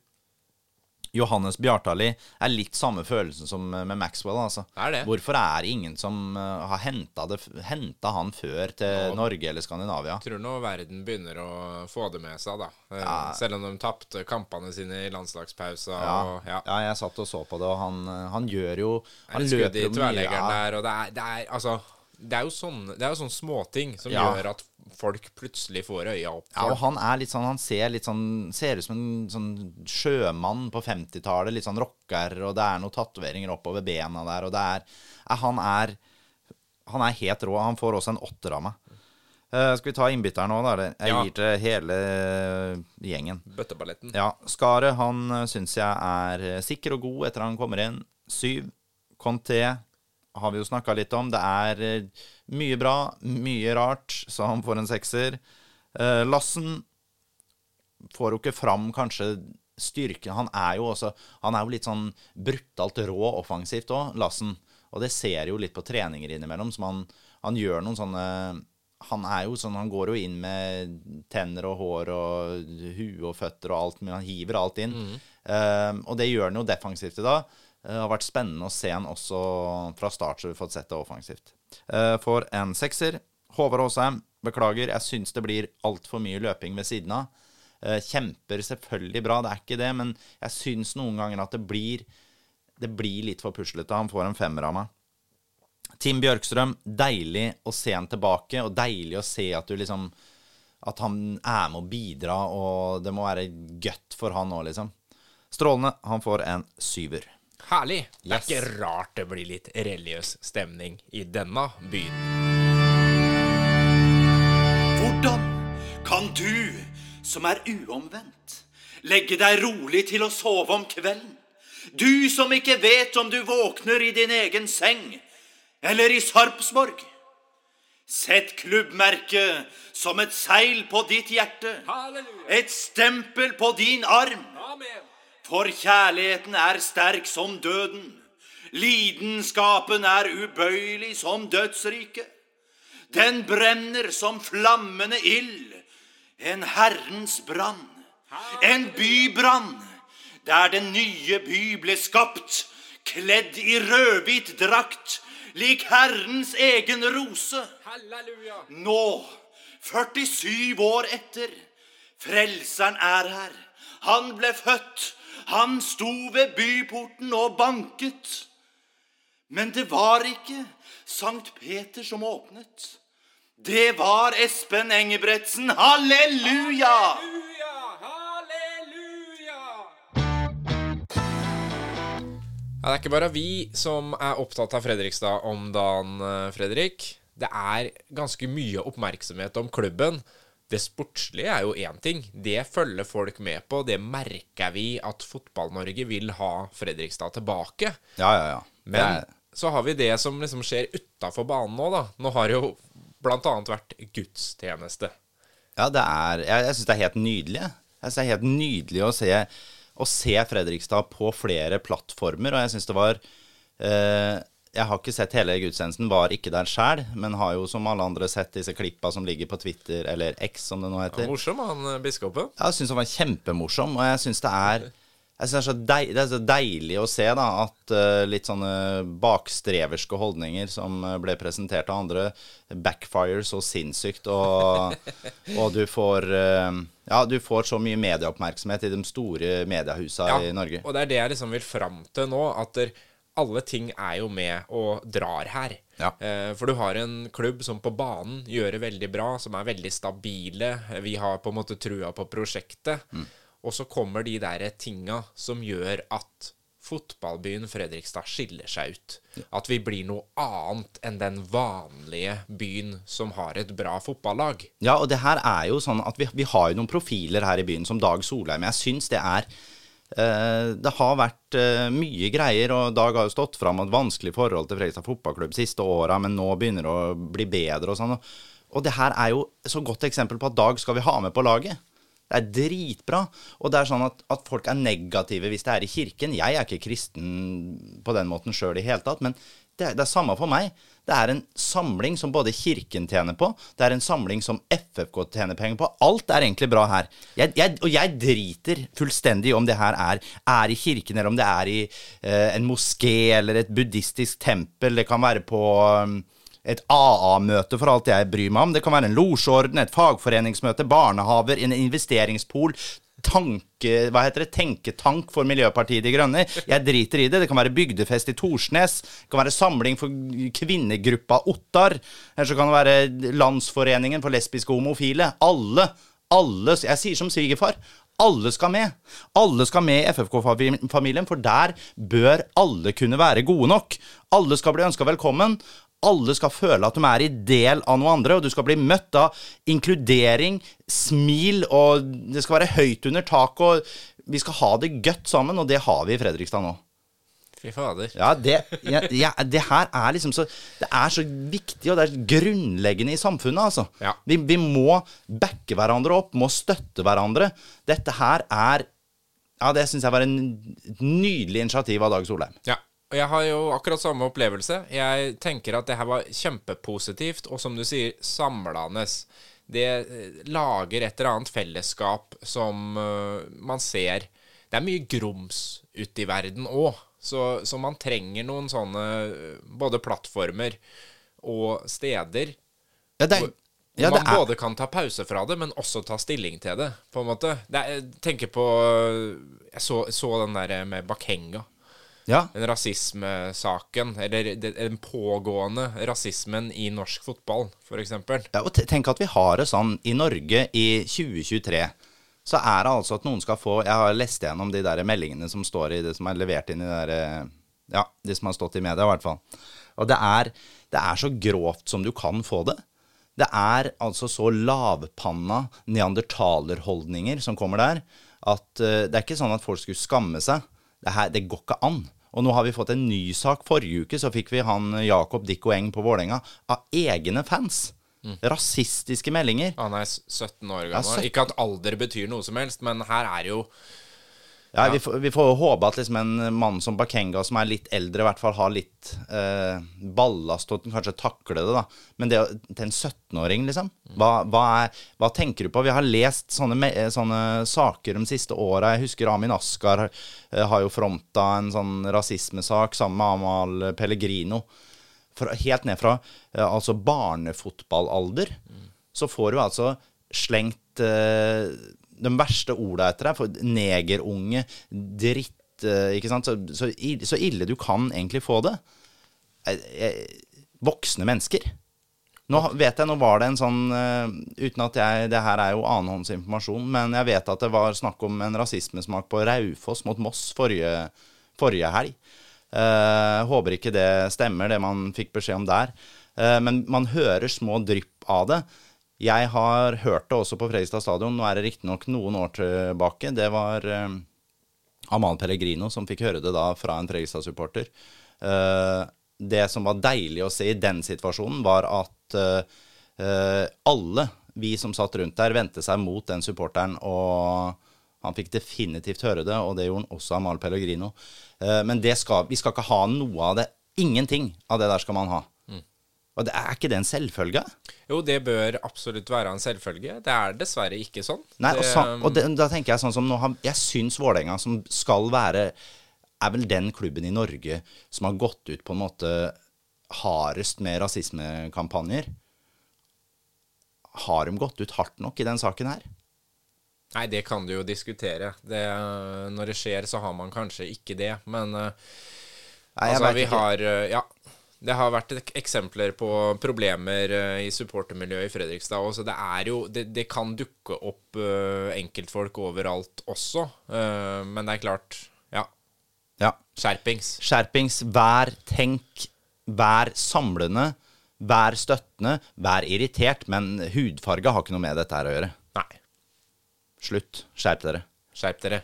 Johannes Bjartali er litt samme følelsen som med Maxwell. altså. Er det. Hvorfor er det ingen som eh, har henta han før til Norge eller Skandinavia? Tror nå verden begynner å få det med seg, da. Ja. Selv om de tapte kampene sine i landslagspausa. Ja, Og, ja. ja, jeg satt og så på det, og han, eh, han gjør jo Han skudd løper i jo mye. tverrleggeren Ja, der, og det er, det er altså det er jo sånne, det er jo sånne småting som Ja. gjør at folk plutselig får øya opp ja, og han er litt sånn Han ser litt sånn Ser ut som en sånn sjømann på 50-tallet. Litt sånn rocker, og det er noen tatoveringer oppover bena der, og det er ja, Han er Han er helt rå. Han får også en åtter av meg. Uh, skal vi ta innbytteren nå, da? Jeg Ja. gir til hele gjengen. bøtteballetten. Ja, Skaret han syns jeg er eh, sikker og god etter han kommer inn. Syv. Conté har vi jo snakka litt om. Det er eh, mye bra, mye rart, så han får en sekser. Eh, Lassen får jo ikke fram kanskje styrken Han er jo også Han er jo litt sånn brutalt rå offensivt òg, Lassen. Og det ser jo litt på treninger innimellom, som han, han gjør noen sånne han er jo sånn, han går jo inn med tenner og hår og hue og føtter og alt, men han hiver alt inn. Eh, og det gjør han jo defensivt i dag. Det har vært spennende å se han også fra start, så vi har fått sett det offensivt. Eh, for en sekser. Håvard Aasheim, beklager, jeg syns det blir altfor mye løping ved siden av. Eh, kjemper selvfølgelig bra, det er ikke det, men jeg syns noen ganger at det blir, det blir litt for puslete. Han får en femmer av meg. Tim Bjørkstrøm, deilig å se han tilbake, og deilig å se at du liksom At han er med å bidra, og det må være godt for han òg, liksom. Strålende. Han får en syver. Herlig! Det er Yes. ikke rart det blir litt religiøs stemning i denne byen. Hvordan kan du, som er uomvendt, legge deg rolig til å sove om kvelden? Du som ikke vet om du våkner i din egen seng eller i Sarpsborg. Sett klubbmerket som et seil på ditt hjerte. Et stempel på din arm. For kjærligheten er sterk som døden. Lidenskapen er ubøyelig som dødsriket. Den brenner som flammende ild. En Herrens brann. En bybrann. Der den nye by ble skapt, kledd i rødhvit drakt, lik Herrens egen rose. Nå, 47 år etter, Frelseren er her. Han ble født. Han sto ved byporten og banket. Men det var ikke Sankt Peter som åpnet. Det var Espen Engebretsen. Halleluja! Ja, det er ikke bare vi som er opptatt av Fredrikstad om dagen, eh, Fredrik. Det er ganske mye oppmerksomhet om klubben. Det sportslige er jo én ting. Det følger folk med på. Det merker vi at Fotball-Norge vil ha Fredrikstad tilbake. Ja, ja, ja. Men så har vi det som liksom skjer utafor banen nå, da. Nå har det jo annet vært gudstjeneste. Ja, det er Jeg, jeg syns det er helt nydelig. Jeg synes det er helt nydelig å se, å se Fredrikstad på flere plattformer, og jeg syns det var eh, Jeg har ikke sett hele gudstjenesten, var ikke der sjæl, men har jo som alle andre sett disse klippa som ligger på Twitter, eller X som det nå heter. Morsom, han biskopen? Ja, Jeg syns han var kjempemorsom, og jeg syns det er jeg synes det, det er så deilig å se da, at uh, litt sånne bakstreverske holdninger som eh, ble presentert av andre, backfire så sinnssykt. Og, og du får uh, Ja, du får så mye medieoppmerksomhet i de store mediehusa i Norge. Og det er det jeg liksom vil fram til nå, at der, alle ting er jo med og drar her. Ja. Eh, for du har en klubb som på banen gjør det veldig bra, som er veldig stabile. Vi har på en måte trua på prosjektet. Mm. Og så kommer de der tinga som gjør at fotballbyen Fredrikstad skiller seg ut. At vi blir noe annet enn den vanlige byen som har et bra fotballag. Ja, og det her er jo sånn at vi, vi har jo noen profiler her i byen, som Dag Solheim. Jeg syns det er Det har vært eh, mye greier, og Dag har jo stått fram et vanskelig forhold til Fredrikstad fotballklubb siste åra, men nå begynner det å bli bedre og sånn. Og, det her er jo så godt eksempel på at Dag skal vi ha med på laget. Det er dritbra. Og det er sånn at, at folk er negative hvis det er i kirken. Jeg er ikke kristen på den måten sjøl i hele tatt, men det, det er samme for meg. Det er en samling som både Kirken tjener på, det er en samling som FFK tjener penger på. Alt er egentlig bra her. Jeg, jeg, og jeg driter fullstendig om det her er, er i kirken, eller om det er i eh, en moské eller et buddhistisk tempel. Det kan være på um, et AA-møte, for alt jeg bryr meg om. Det kan være en losjeorden, et fagforeningsmøte, barnehaver, en investeringspol. Tanke, hva heter det, tenketank for Miljøpartiet De Grønne. Jeg driter i det. Det kan være bygdefest i Torsnes. Det kan være samling for kvinnegruppa Ottar. Eller så kan det være Landsforeningen for lesbiske og homofile. Alle, alle Jeg sier som svigerfar. Alle skal med. Alle skal med i FFK-familien, for der bør alle kunne være gode nok. Alle skal bli ønska velkommen. Alle skal føle at de er i del av noe andre, og du skal bli møtt av inkludering, smil, og det skal være høyt under taket, og vi skal ha det godt sammen, og det har vi i Fredrikstad nå. Fy fader. Ja, det, ja, ja, det her er liksom så Det er så viktig, og det er grunnleggende i samfunnet, altså. Ja. Vi, vi må backe hverandre opp, må støtte hverandre. Dette her er Ja, det syns jeg var en nydelig initiativ av Dag Solheim. Ja. Og jeg har jo akkurat samme opplevelse. Jeg tenker at det her var kjempepositivt, og som du sier, samlende. Det eh, lager et eller annet fellesskap som uh, man ser Det er mye grums ute i verden òg, så, så man trenger noen sånne eh, både plattformer og steder Ja, det er, ja, man er både kan ta pause fra det, men også ta stilling til det, på en måte. Det er, jeg tenker på Jeg så, så den der med Bakenga. Ja. Den rasismesaken, eller den pågående rasismen i norsk fotball, f.eks. Ja, og tenk at vi har det sånn i Norge i 2023. Så er det altså at noen skal få Jeg har lest gjennom de der meldingene som står i det som er levert inn i der eh, Ja, de som har stått i media, i hvert fall. Og det er, det er så grovt som du kan få det. Det er altså så lavpanna neandertalerholdninger som kommer der, at eh, det er ikke sånn at folk skulle skamme seg. Det, her, det går ikke an. Og nå har vi fått en ny sak. Forrige uke så fikk vi han Jakob Dikko Eng på Vålerenga av egne fans. Rasistiske meldinger. Han er 17 år Ja, gammel. 17. Ikke at alder betyr noe som helst, men her er jo Ja, Vi, får, vi får jo håpe at liksom en mann som Bakenga, som er litt eldre, i hvert fall har litt eh, ballast og kanskje takle det, da. Men det til en 17-åring, liksom? Hva, hva, er, hva tenker du på? Vi har lest sånne, eh, sånne saker de siste åra. Jeg husker Amin Askar eh, har jo fronta en sånn rasismesak sammen med Amal Pellegrino. For, helt ned fra eh, altså barnefotballalder, så får du altså slengt eh, de verste orda etter deg. For negerunge, dritt eh, Ikke sant? Så, så, så ille du kan egentlig få det. Eh, eh, voksne mennesker. Nå vet jeg, nå var det en sånn Uten at jeg Det her er jo annenhåndsinformasjon, men jeg vet at det var snakk om en rasismesmak på Raufoss mot Moss forrige, forrige helg. Uh, håper ikke det stemmer, det man fikk beskjed om der. Uh, men man hører små drypp av det. Jeg har hørt det også på Fredrikstad stadion. Nå er det riktignok noen år tilbake. Det var eh, Amal Pellegrino som fikk høre det da fra en Fredrikstad-supporter. Eh, det som var deilig å se i den situasjonen, var at eh, alle vi som satt rundt der, vendte seg mot den supporteren, og han fikk definitivt høre det, og det gjorde han også Amal Pellegrino. Eh, men skal, vi skal ikke ha noe av det. Ingenting av det der skal man ha. Og det er ikke det en selvfølge? Jo, det bør absolutt være en selvfølge. Det er dessverre ikke sånn. Nei, og, så, og det, da tenker jeg sånn som nå har, Jeg syns Vålerenga, som skal være Er vel den klubben i Norge som har gått ut på en måte hardest med rasismekampanjer. Har de gått ut hardt nok i den saken her? Nei, det kan du jo diskutere. Det, når det skjer, så har man kanskje ikke det. Men eh, Nei, altså, vi har eh, Ja. Det har vært eksempler på problemer eh, i supportermiljøet i Fredrikstad òg, så det er jo det, det kan dukke opp eh, enkeltfolk overalt også. Eh, men det er klart Ja, Ja. skjerpings. Skjerpings. Vær tenk. Vær samlende. Vær støttende. Vær irritert. Men hudfarge har ikke noe med dette her å gjøre. Nei, Slutt. Skjerp dere. skjerp dere.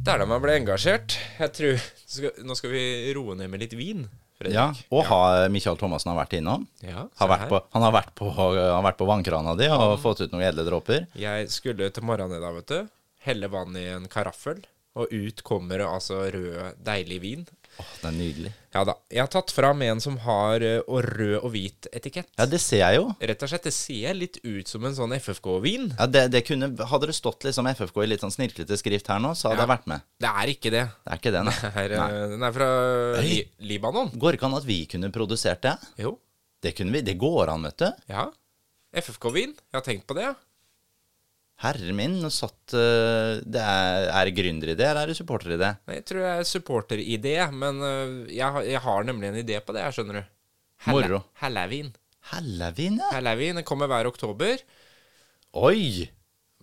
Der da man ble engasjert. Jeg tror skal, Nå skal vi roe ned med litt vin, Fredrik. Ja, Og har Michael Thomassen har vært innom? Ja, Har vært på, han har vært på, har vært på vannkrana di og fått ut noen edle dråper? Jeg skulle til morgenen i dag, vet du. Helle vann i en karaffel. Og ut kommer det altså rød, deilig vin. Åh, det er nydelig. Ja da. Jeg har tatt fram en som har og rød og hvit etikett. Ja, det ser jeg jo. Rett og slett, Det ser litt ut som en sånn FFK-vin. Ja, det, det kunne, Hadde det stått liksom FFK i litt sånn snirklete skrift her nå, så hadde Ja. jeg vært med. Det er ikke det. Det er ikke det, nei. Det er, nei. eh, Den er fra li Libanon. Går ikke an at vi kunne produsert det? Jo. Det kunne vi. Det går an, vet du. Ja. FFK-vin. Jeg har tenkt på det, ja. Herre min, nå satt eh, det Er, er det gründeridé, eller er det supporteridé? Jeg tror jeg er supporteridé, men øh, jeg, jeg har nemlig en idé på det, jeg, skjønner du. Moro. Halloween. Hellevin, ja. Den kommer hver oktober. Oi!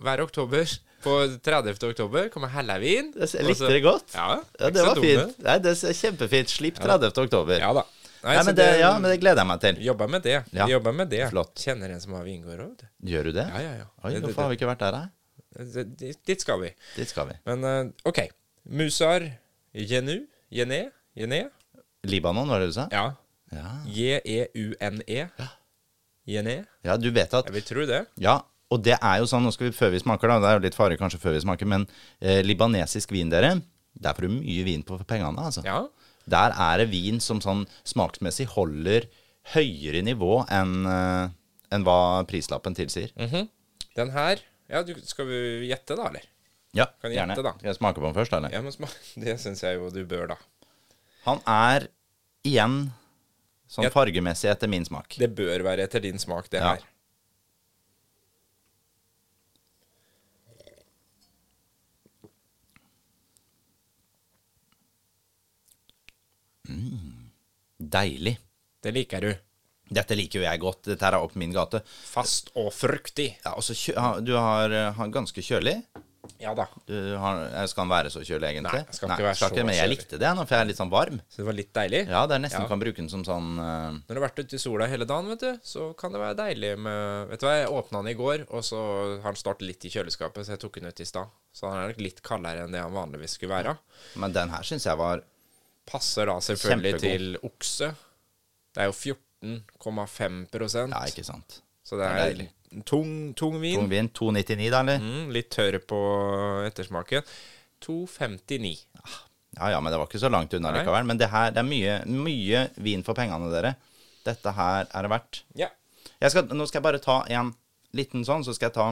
Hver oktober. På 30. oktober kommer. Det, jeg likte det godt. Ja, Ja, det var fint. Nei, det er kjempefint. Slipp 30. oktober. Ja da. Nei, Nei, men det, ja, men det gleder jeg meg til. Jobber med det. Ja. Jobber med det. Flott. Kjenner en som har vingård òg. Gjør du det? Ja, ja, ja. Oi, Det- hvorfor har vi ikke vært der, da? det- det- Dit skal vi. Dit skal vi. Men uh, OK. Musar Jenu? Jené? Jené? Libanon, var det du sa? Ja. Ja. J-e-u-n-e. Jené? ja, du vet at Jeg vil tro det. Ja, og det er jo sånn, nå skal vi før vi smaker, da, det er jo litt fare kanskje før vi smaker, men eh, libanesisk vin, dere, der får du mye vin på pengene, altså. Ja. Der er det vin som sånn smaksmessig holder høyere nivå enn eh, enn hva prislappen tilsier. Mhm. Den her Ja, du, skal vi gjette, da, eller? Ja, Kan gjerne. gjette, da? Skal jeg smake på den først, eller? Ja, men Det syns jeg jo du bør, da. Han er igjen sånn fargemessig etter min smak. Det bør være etter din smak, det Ja. her. Deilig. Det liker du. Dette liker jo jeg godt. Dette her er opp min gate. Fast og fruktig. Ja, og så kjø du har, eh, har ganske kjølig. Ja da. Du har, eh, skal den være så kjølig, egentlig? Nei, skal ikke være så Men jeg likte det nå, for jeg er litt sånn varm. Så det var litt deilig. Ja, det er nesten Ja. kan bruke den som sånn uh... Når du har vært ute i sola hele dagen, vet du, så kan det være deilig med Vet du hva, jeg åpna den i går, og så har den startet litt i kjøleskapet, så jeg tok den ut i stad. Så han er nok litt kaldere enn det han vanligvis skulle være. Men den her syns jeg var Passer da selvfølgelig Kjempegod. til okse. Det er jo 14,5% Ja, ikke sant. Så det Det er er tung, tung vin. Tung vin. 299, da, eller? Mm, litt tørr på ettersmaken. 2,59. Ja ja, men det var ikke så langt unna Nei. likevel. Men det her, det er mye, mye vin for pengene, dere. Dette her er det verdt. Ja. Skal, nå skal jeg bare ta en liten sånn, så skal jeg ta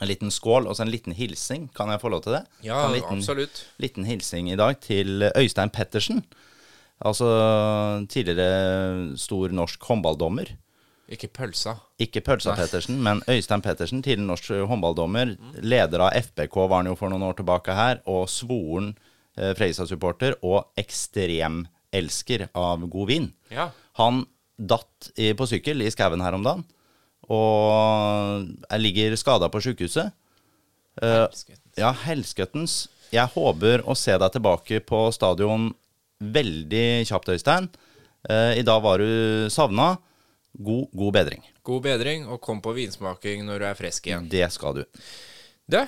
en liten skål og så en liten hilsing. Kan jeg få lov til det? Ja, en liten, absolutt. liten hilsing i dag til Øystein Pettersen. Altså tidligere stor norsk håndballdommer. Ikke pølsa. Ikke Pølsa Pettersen, men Øystein Pettersen, tidligere norsk håndballdommer. Leder av FBK var han jo for noen år tilbake her, og svoren eh, Fredrikstad-supporter og ekstremelsker av god vin. Ja. Han datt i, på sykkel i skauen her om dagen, og jeg ligger skada på sjukehuset. Helskøttens ja, helskøttens. Jeg håper å se deg tilbake på stadion veldig kjapt, Øystein. Eh, I dag var du savna. God, god bedring. God bedring, og kom på vinsmaking når du er frisk igjen. Det skal du. Du,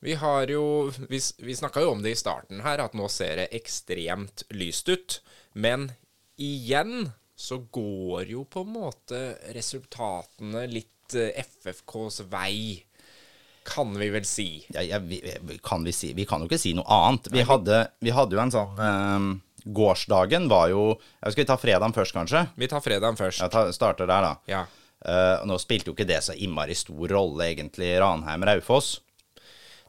vi har jo Vi, vi snakka jo om det i starten her, at nå ser det ekstremt lyst ut. Men igjen så går jo på en måte resultatene litt eh, FFKs vei, kan vi vel si. Ja, ja, vi, kan vi, si, vi kan jo ikke si noe annet. Vi hadde, vi hadde jo en sånn eh, Gårsdagen var jo Skal vi ta fredagen først, kanskje? Vi tar fredagen først. Ja, ta, starter der, da. Ja. Eh, nå spilte jo ikke det så innmari stor rolle, egentlig, Ranheim-Raufoss.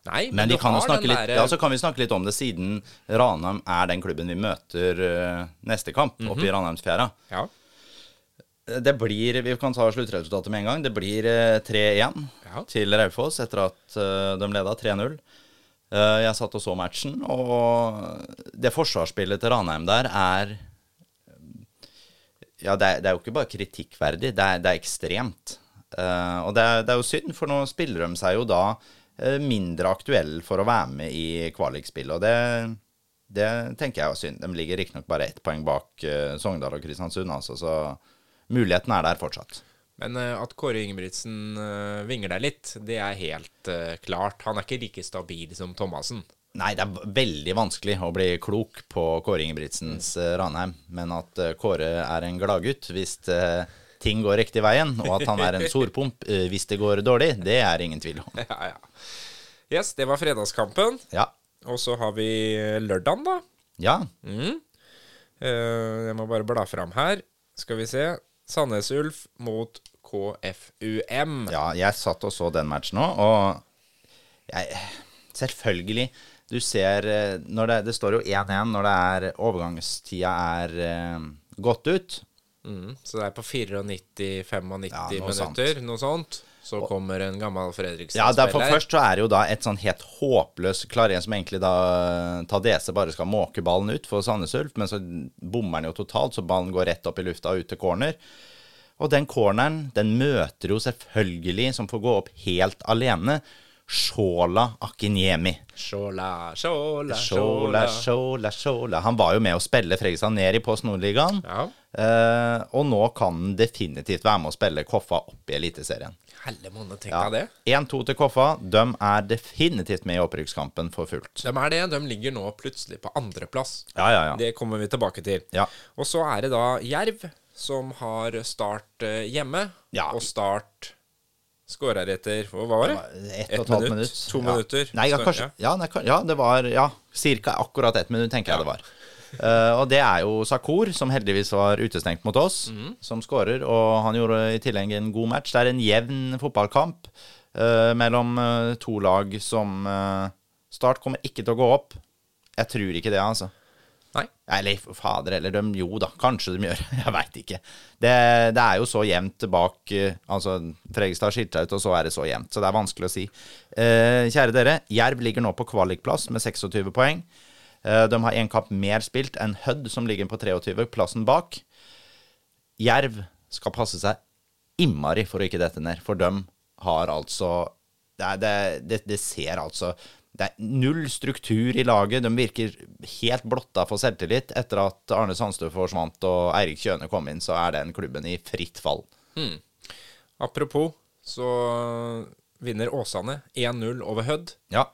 Nei, Men du vi kan jo snakke litt, der... ja, så kan vi snakke litt om det, siden Ranheim er den klubben vi møter uh, neste kamp, oppe i Ranheimsfjæra. Ja. Eh, Det blir, Vi kan ta sluttresultatet med en gang. Det blir uh, 3-1 Ja. til Raufoss etter at uh, de leda 3-0. Eh, jeg satt og så matchen, og det forsvarsspillet til Ranheim der er Ja, det er, det er jo ikke bare kritikkverdig, det er, det er ekstremt. Eh, og det er, det er jo synd, for nå spiller de seg jo da eh, mindre aktuelle for å være med i kvalikspillet. Og det, det tenker jeg er synd. De ligger riktignok bare ett poeng bak eh, Sogndal og Kristiansund, altså, så muligheten er der fortsatt. Men eh, at Kåre Ingebrigtsen vinger deg litt, det er helt eh, klart. Han er ikke like stabil som Thomassen. Nei, det er veldig vanskelig å bli klok på Kåre Ingebrigtsens eh, Ranheim, men at eh, Kåre er en gladgutt hvis eh, ting går riktig veien, og at han er en sorpomp eh, hvis det går dårlig, det er ingen tvil om. ja, ja. Yes, det var fredagskampen. Ja. Og så har vi lørdagen, da. Ja. Mm. Eh, jeg må bare bla fram her. Skal vi se. Sandnes Ulf mot KFUM. Ja, jeg satt og så den matchen òg, og jeg, selvfølgelig Du ser eh, når det, det står jo 1-1 når det er overgangstida er eh, gått ut. Mm, så det er på 94-95 Ja, noe sant. minutter, noe sånt. Så kommer en gammel Ja, Fredrikstad-spiller. derfor Først så er det jo da et sånn helt håpløst klarering som egentlig da Tadese bare skal måke ballen ut for Sandnes Ulf, men så bommer han jo totalt, så ballen går rett opp i lufta og ut til corner. Og den corneren, den møter jo selvfølgelig, som får gå opp helt alene, Shola Akinyemi. Shola, Shola, Shola. Shola, Shola. Han var jo med å spille Fredrikstad ned i Post Nordligaen. Ja. Eh, og nå kan han definitivt være med å spille Koffa opp i Eliteserien. Helle måned, tenk Ja. deg det. 1-2 til Koffa. De er definitivt med i opprykkskampen for fullt. De er det. De ligger nå plutselig på andreplass. Ja, ja, ja. Det kommer vi tilbake til. Ja. Og så er det da Jerv, som har Start eh, hjemme. Ja. Og Start skårer etter Hva var det? Ett Ett og et halvt minutt? minutt. To ja. minutter? Nei, ja, kanskje, ja. ja, nei, ja, det var ja, ca. akkurat ett minutt, tenker jeg det var. Eh, og det er jo Sakur, som heldigvis var utestengt mot oss, mm. som skårer. Og han gjorde i tillegg en god match. Det er en jevn fotballkamp uh, mellom uh, to lag som Start kommer ikke til å gå opp. Jeg tror ikke det, altså. Nei. Eller fader, eller dem. Jo da, kanskje de gjør. Jeg veit ikke. Det, det er jo så jevnt bak Altså, Fregestad skilte seg ut, og så er det så jevnt. Så det er vanskelig å si. Kjære dere, Jerv ligger nå på kvalikplass med 26 poeng. Eh, de har én kamp mer spilt enn Hødd, som ligger på 23, plassen bak. Jerv skal passe seg innmari for å ikke dette ned, for de har altså Det, det, det, ser altså det er null struktur i laget. De virker helt blotta for selvtillit. Etter at Arne Sandstø forsvant og Eirik Kjøne kom inn, så er den klubben i fritt fall. Apropos, så vinner Åsane 1-0 over Hødd. Ja.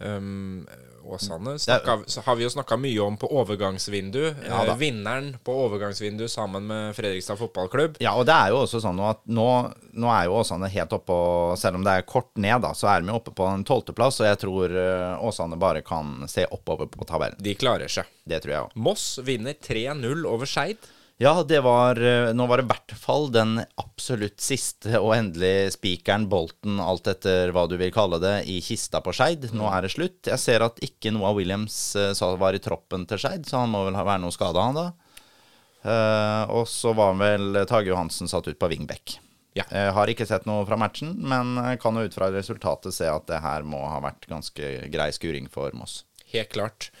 Um, Åsane snakka, så har vi jo snakka mye om på overgangsvindu. Ja. Eh, vinneren på overgangsvindu sammen med Fredrikstad fotballklubb. Ja, og det er jo også sånn at nå, nå er jo Åsane helt oppe på Selv om det er kort ned, da, så er de oppe på en tolvteplass, og jeg tror eh, Åsane bare kan se oppover på tabellen. De klarer seg. Det tror jeg òg. Moss vinner 3-0 over Skeid. Ja, det var eh, Nå var det i hvert fall den absolutt siste og endelige spikeren, bolten, alt etter hva du vil kalle det, i kista på Skeid. Nå er det slutt. Jeg ser at ikke noe av Williams eh, sa var i troppen til Skeid, så han må vel ha- være noe skada, han da. Eh, og så var vel Tage Johansen satt ut på wingback. Ja. Jeg har ikke sett noe fra matchen, men kan jo ut fra resultatet se at det her må ha vært ganske grei skuring for Moss. Helt klart.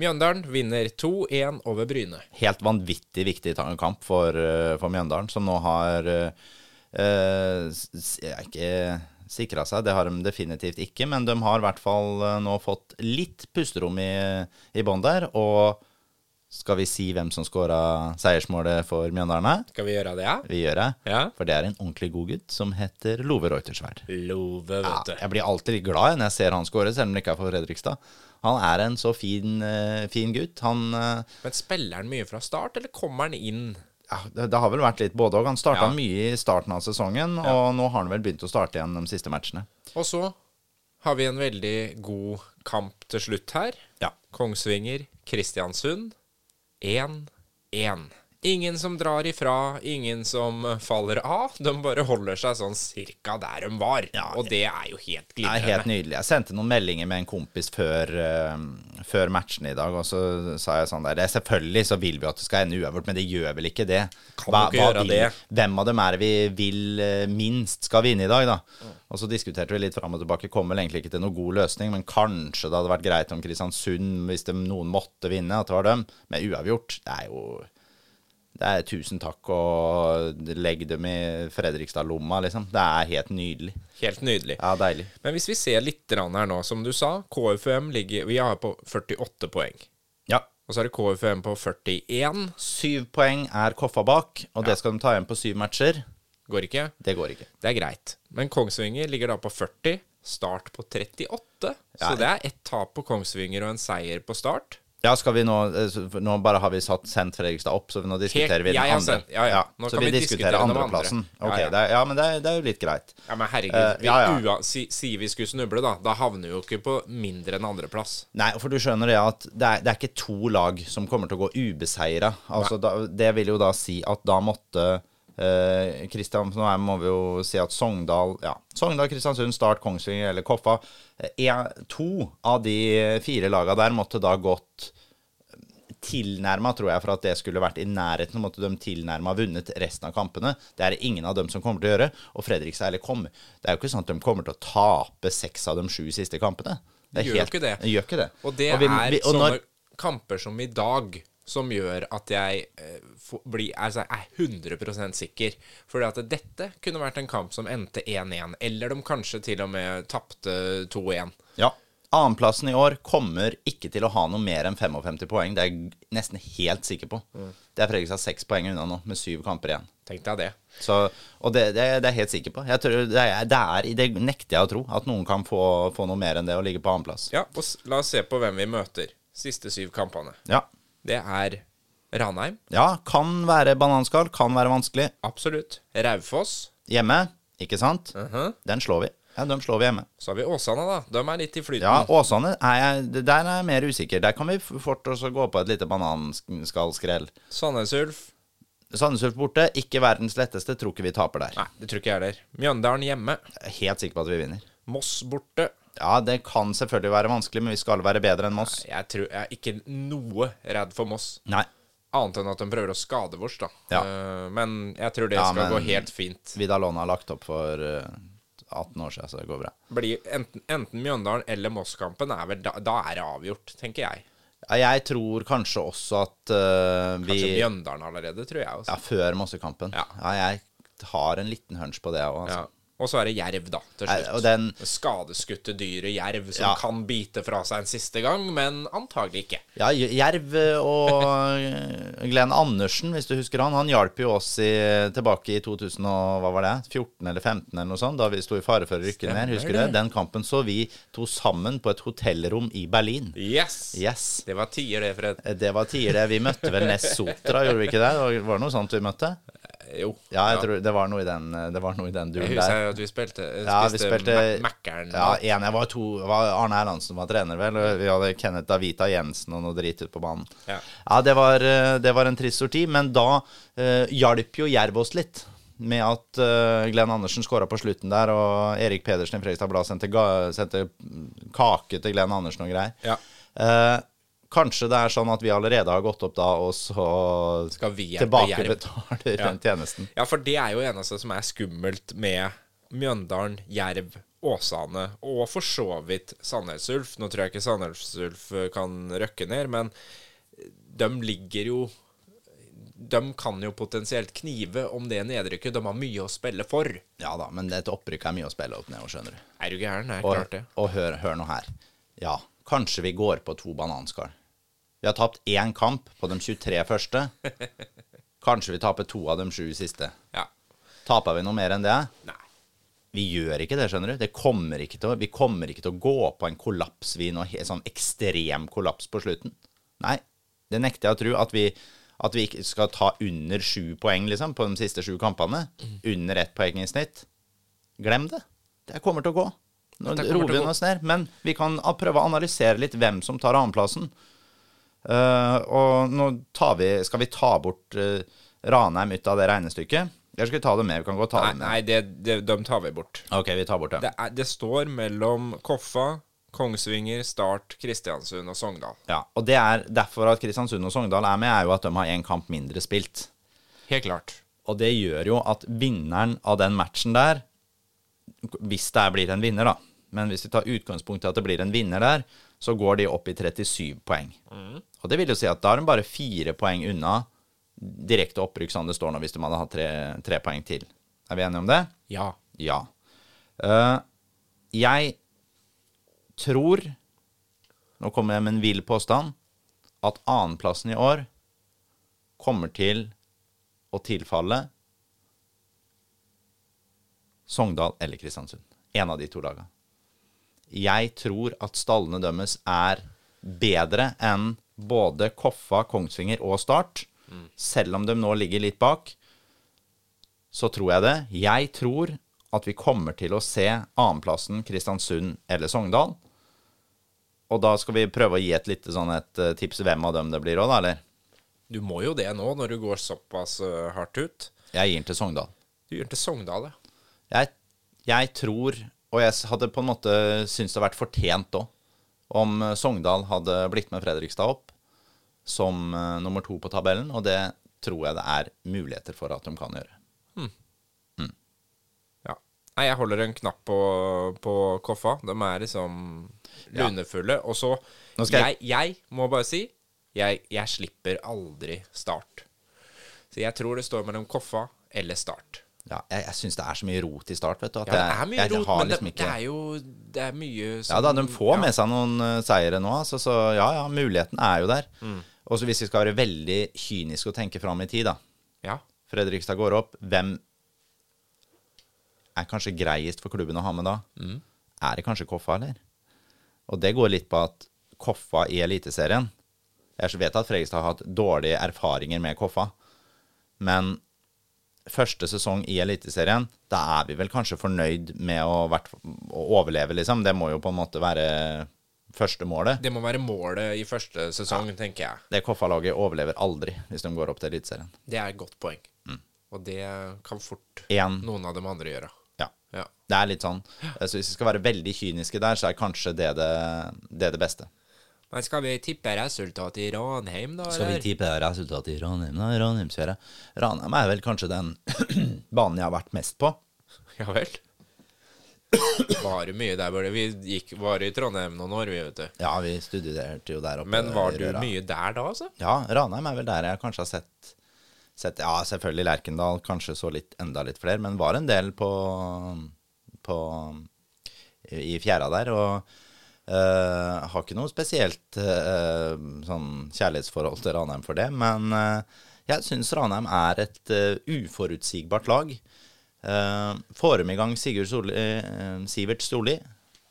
Mjøndalen vinner 2-1 over Bryne. helt vanvittig viktig kamp for, eh, for Mjøndalen, som nå har eh, eh, ikke sikra seg. Det har de definitivt ikke, men de har i hvert fall eh, nå fått litt pusterom i, i bånn der. Og skal vi si hvem som skåra seiersmålet for Mjøndalene? Skal vi gjøre det, ja? Vi gjør det. Ja. For det er en ordentlig god gutt som heter Love Reutersverd. Love, Ja, vet du. jeg blir alltid glad når jeg ser han skåre, selv om det ikke er for Fredrikstad. Han er en så fin, eh, fin gutt. Han eh, Men spiller han mye fra start, eller kommer han inn? ja, det, det har vel vært litt både og. Han starta Ja. mye i starten av sesongen, og nå har han vel begynt å starte igjen de siste matchene. Og så har vi en veldig god kamp til slutt her. Ja. Kongsvinger, Kristiansund. 1-1. Ingen som drar ifra, ingen som faller av. De bare holder seg sånn cirka der de var. Ja, og det er jo helt Det er helt nydelig. Jeg sendte noen meldinger med en kompis før, uh, før matchen i dag, og så sa jeg sånn der det er Selvfølgelig så vil vi at det skal ende uavgjort, men det gjør vel ikke det. Kan hva, ikke gjøre vil, det. Hvem av dem er det vi vil uh, minst skal vinne i dag, da? Og så diskuterte vi litt fram og tilbake. Kom vel egentlig ikke til noen god løsning, men kanskje det hadde vært greit om Kristiansund, hvis de, noen måtte vinne, at det var dem. Men uavgjort, det er jo det er tusen takk, og legg dem i Fredrikstad-lomma, liksom. Det er helt nydelig. Helt nydelig. Ja, deilig. Men hvis vi ser litt her nå, som du sa, KFUM ligger Vi har på 48 poeng. Ja. Og så er det KFUM på 41. Syv poeng er Koffa bak, og det skal de ta igjen på syv matcher. Går ikke? Det går ikke. Det er greit. Men Kongsvinger ligger da på 40. Start på 38. Ja, så det er ett tap på Kongsvinger og en seier på Start. Ja, skal vi nå eh, Nå bare har vi satt sendt Fredrikstad opp, så nå diskuterer vi den andre. ja, ja. Nå så kan vi vi diskuterer andreplassen. andre. Ok, Ja, ja. Det, er, ja, men det er, det er jo litt greit. Ja, men herregud, Eh, vi, ja, si, sier vi skulle snuble, da. Da havner vi jo ikke på mindre enn andreplass. Nei, for du skjønner det at det er, det er ikke to lag som kommer til å gå ubeseira. Altså, da, det vil jo da si at da måtte Kristian, nå må vi jo si at Sogndal, ja, Sogndal, Kristiansund, Start, Kongsvinger eller Koffa eh, er, To av de fire lagene der måtte da gått tilnærma, tror jeg, for at det skulle vært i nærheten. Måtte de tilnærma vunnet resten av kampene. Det er det ingen av dem som kommer til å gjøre. Og Fredrikstad eller kom. Det er jo ikke sånn at de kommer til å tape seks av de sju siste kampene. Det De gjør jo ikke det. Gjør ikke det. Og det vi- er vi- og sånne når- kamper som i dag som gjør at jeg eh, blir, altså, er 100% sikker. Fordi at dette kunne vært en kamp som endte 1-1, eller de kanskje til og med tapte 2-1. Ja. Annenplassen i år kommer ikke til å ha noe mer enn 55 poeng. Det er jeg nesten helt sikker på. Mm. Det er Fredrikstad seks poeng unna nå, med syv kamper igjen. Tenk deg det. Så, og det, det, det er jeg helt sikker på. Jeg tror det, det, er, det nekter jeg å tro, at noen kan få, få noe mer enn det å ligge på annenplass. Ja, og la oss se på hvem vi møter. Siste syv kampene. Ja. Det er Ranheim. ja, kan være bananskall, kan være vanskelig. Absolutt. Raufoss. Hjemme, ikke sant? Mhm. Den slår vi. Ja, dem slår vi hjemme. Så har vi Åsane, da. De er litt i flyten. Ja, Åsane jeg, der er jeg mer usikker. Der kan vi fort også gå på et lite bananskallskrell. Sandnes Ulf. Sandnes Ulf borte, ikke verdens letteste. Tror ikke vi taper der. Nei, det tror ikke jeg heller. Mjøndalen hjemme. Jeg er helt sikker på at vi vinner. Moss borte. Ja, det kan selvfølgelig være vanskelig, men vi skal være bedre enn Moss. Jeg, tror, jeg er ikke noe redd for Moss. Nei. Annet enn at de prøver å skade oss, da. Ja. Eh, men jeg tror det Ja, skal gå helt fint. Vidalona har lagt opp for eh, 18 år siden, så det går bra. Blir enten, enten Mjøndalen eller Moss-kampen da, da er det avgjort, tenker jeg. Ja, jeg tror kanskje også at uh, vi Kanskje Mjøndalen allerede, tror jeg. Også. Ja, før Mossekampen. Ja. jeg har en liten hunch på det òg, altså. Ja. Og så er det jerv, da, til slutt. og den- Skadeskutte dyret jerv som Ja. kan bite fra seg en siste gang, men antagelig ikke. Ja, Jerv og eh, Glenn Andersen, hvis du husker han, han hjalp jo oss i, tilbake i 2000 og, hva var det, 14 eller 15 eller noe sånt, da vi sto i fare for å rykke ned. Husker du det. Den kampen så vi to sammen på et hotellrom i Berlin. Yes! Yes. Det var tider, det, Fred. Det var tider det. Vi møtte vel Ness Sotra, gjorde vi ikke det? Var var det noe sånt vi møtte? Jo. Ja, jeg tror det var noe i den, det var noe i den Jeg duren husker der. at vi spilte, Ja, vi spilte Mækkern. Ja, en jeg var to var Arne Erlandsen var trener, vel. Og vi hadde Kenneth Davita Jensen og noe drit ute på banen. Ja. Ja, det var, eh, det var en trist sorti, men da uh, hjalp jo Jerv oss litt. Med at uh, Glenn Andersen skåra på slutten der, og Erik Pedersen i Fredrikstad Blad sendte, sendte kake til Glenn Andersen og greier. Ja. Eh, kanskje det er sånn at vi allerede har gått opp da, og så Skal vi tilbakebetaler Ja. den tjenesten. Ja, for det er jo eneste som er skummelt med Mjøndalen, Jerv, Åsane og for så vidt Sandnes Ulf. Nå tror jeg ikke Sandnes Ulf kan røkke ned, men de ligger jo De kan jo potensielt knive om det nedrykket. De har mye å spille for. Ja da, men et opprykk er mye å spille opp ned, skjønner du. Er du gæren? Det er klart det. og hør, hør nå her. Ja, kanskje vi går på to bananskall. Vi har tapt én kamp på de 23 første. Kanskje vi taper to av de sju siste. Ja. Taper vi noe mer enn det? Nei. Vi gjør ikke det, skjønner du. Det kommer ikke til å, vi kommer ikke til å gå på en kollaps, vi nå, en sånn ekstrem kollaps på slutten. Nei, det nekter jeg å tro. At vi, at vi ikke skal ta under sju poeng liksom, på de siste sju kampene. Under ett poeng i snitt. Glem det. Det kommer til å gå. Nå roer vi oss ned. Men vi kan prøve å analysere litt hvem som tar annenplassen. Eh, og nå tar vi, skal vi ta bort eh, Ranheim ut av det regnestykket. Eller skal vi ta det med? Vi kan godt ta Nei, det med. nei det, det, de tar vi bort. Ok, vi tar bort det. Det, er, det står mellom Koffa, Kongsvinger, Start, Kristiansund og Sogndal. Ja, og det er derfor at Kristiansund og Sogndal er med, er jo at de har én kamp mindre spilt. Helt klart. Og det gjør jo at vinneren av den matchen der, hvis det blir en vinner, da Men hvis vi tar utgangspunkt i at det blir en vinner der, så går de opp i 37 poeng. Og det vil jo si at da er de bare fire poeng unna direkte opprykk, som det står nå, hvis de hadde hatt tre, tre poeng til. Er vi enige om det? Ja. Ja. Uh, jeg tror Nå kommer jeg med en vill påstand. At annenplassen i år kommer til å tilfalle Sogndal eller Kristiansund. En av de to lagene. Jeg tror at stallene deres er bedre enn både Koffa, Kongsvinger og Start. Selv om de nå ligger litt bak, så tror jeg det. Jeg tror at vi kommer til å se annenplassen Kristiansund eller Sogndal. Og da skal vi prøve å gi et lite sånn et eh, tips hvem av dem det blir òg, da, eller? Du må jo det nå, når du går såpass eh, hardt ut. Jeg gir den til Sogndal. Du gir den til Sogndal, ja. Jeg, jeg tror, og jeg hadde på en måte syntes det hadde vært fortjent òg, om eh, Sogndal hadde blitt med Fredrikstad opp som uh, nummer to på tabellen, og det tror jeg det er muligheter for at de kan gjøre. ja. Nei, jeg holder en knapp på, på Koffa. De er liksom lunefulle. Og så jeg, jeg må bare si jeg, jeg slipper aldri Start. Så jeg tror det står mellom Koffa eller Start. Ja, jeg jeg syns det er så mye rot i start, vet du. At Ja, det er mye jeg, jeg rot, men det, liksom det ikke er jo Det er mye som Ja da, de får ja. med seg noen uh, seire nå, altså, så ja ja, muligheten er jo der. Mm. Og så hvis vi skal være veldig kyniske og tenke fram i tid, da. Ja. Fredrikstad går opp. Hvem er kanskje greiest for klubben å ha med da? Mm. Er det kanskje Koffa, eller? Og det går litt på at Koffa i Eliteserien Jeg vet at Fredrikstad har hatt dårlige erfaringer med Koffa, men første sesong i Eliteserien, da er vi vel kanskje fornøyd med å, vært, å overleve, liksom. Det må jo på en måte være første målet. Det må være målet i første sesong, tenker jeg. Det Koffa-laget overlever aldri hvis de går opp til Eliteserien. Det er et godt poeng. Mm. Og det kan fort en. noen av de andre gjøre. Ja. Ja. Det er litt sånn. Så hvis vi skal være veldig kyniske der, så er kanskje det det, det, det beste. Men skal vi tippe resultat i Ranheim, da? Skal vi tippe resultatet i Ranheim? da? jeg. Ranheim er vel kanskje den banen jeg har vært mest på. Ja vel. Var det mye der borte? Vi gikk, var i Trondheim noen år, vi, vet du. Ja, vi studerte jo der oppe. Men var du mye der da, altså? Ja, Ranheim er vel der jeg kanskje har sett, sett Ja, selvfølgelig Lerkendal, kanskje så litt, enda litt flere, men var en del på, på i fjæra der. Og eh, har ikke noe spesielt uh, sånn kjærlighetsforhold til Ranheim for det, men uh, jeg syns Ranheim er et uforutsigbart lag. Uh, får dem i gang Sigurd Soli, Sivert Solli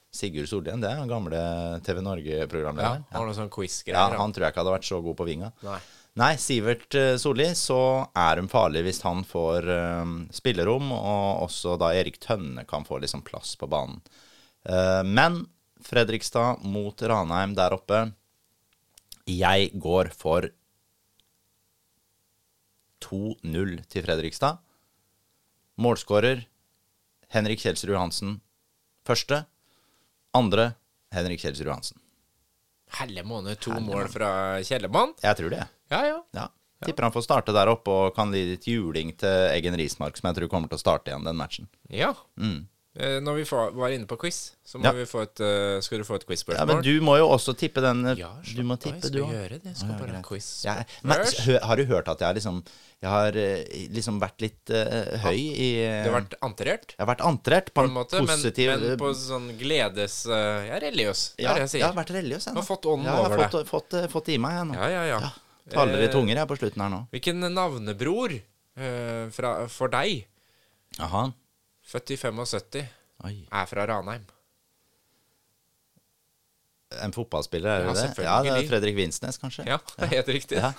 Sigurd Sollien, det er den gamle TV Norge-programlederen. Ja, han, sånn Ja, han tror jeg ikke hadde vært så god på vinga. Nei. Nei, Sivert Solli, så er hun farlig hvis han får spillerom, og også da Erik Tønne kan få liksom plass på banen. Men Fredrikstad mot Ranheim der oppe Jeg går for 2-0 til Fredrikstad. Målskårer Henrik Kjelsrud Johansen første. Andre Henrik Kjelsrud Johansen. Helle måned, to Helle mål fra Kjellemann? Jeg tror det. Ja, ja. Ja. Tipper han får starte der oppe og kan gi litt juling til Eggen Rismark, som jeg tror kommer til å starte igjen den matchen. Ja. Mm. Eh, Når vi får, var inne på quiz, så må Ja. vi få et, uh, skal du få et Ja, quiz-spørsmål. Men du må jo også tippe den Ja, Du må tippe, jeg du skal òg. gjøre det. Jeg skal bare ha quiz. Ja, men har du hørt at jeg har liksom Jeg har eh, liksom vært litt uh, høy i Du har vært anterert Jeg har vært antrert på på en måte, positiv men på sånn gledes... Jeg er religiøs. Det ja, er det jeg sier. jeg har vært religiøs, jeg Du har fått ånden ja, jeg over har fått, fått, eh, fått i meg, jeg nå. Ja, ja, ja. Taler i Eh, tunger, jeg, på slutten her nå. Hvilken navnebror eh, fra, for deg, Jaha. Født i 75, Oi. er fra Ranheim? En fotballspiller, er Ja, det det? Ja, det er. Fredrik Vinsnes, kanskje? Ja, det er helt riktig. Ja.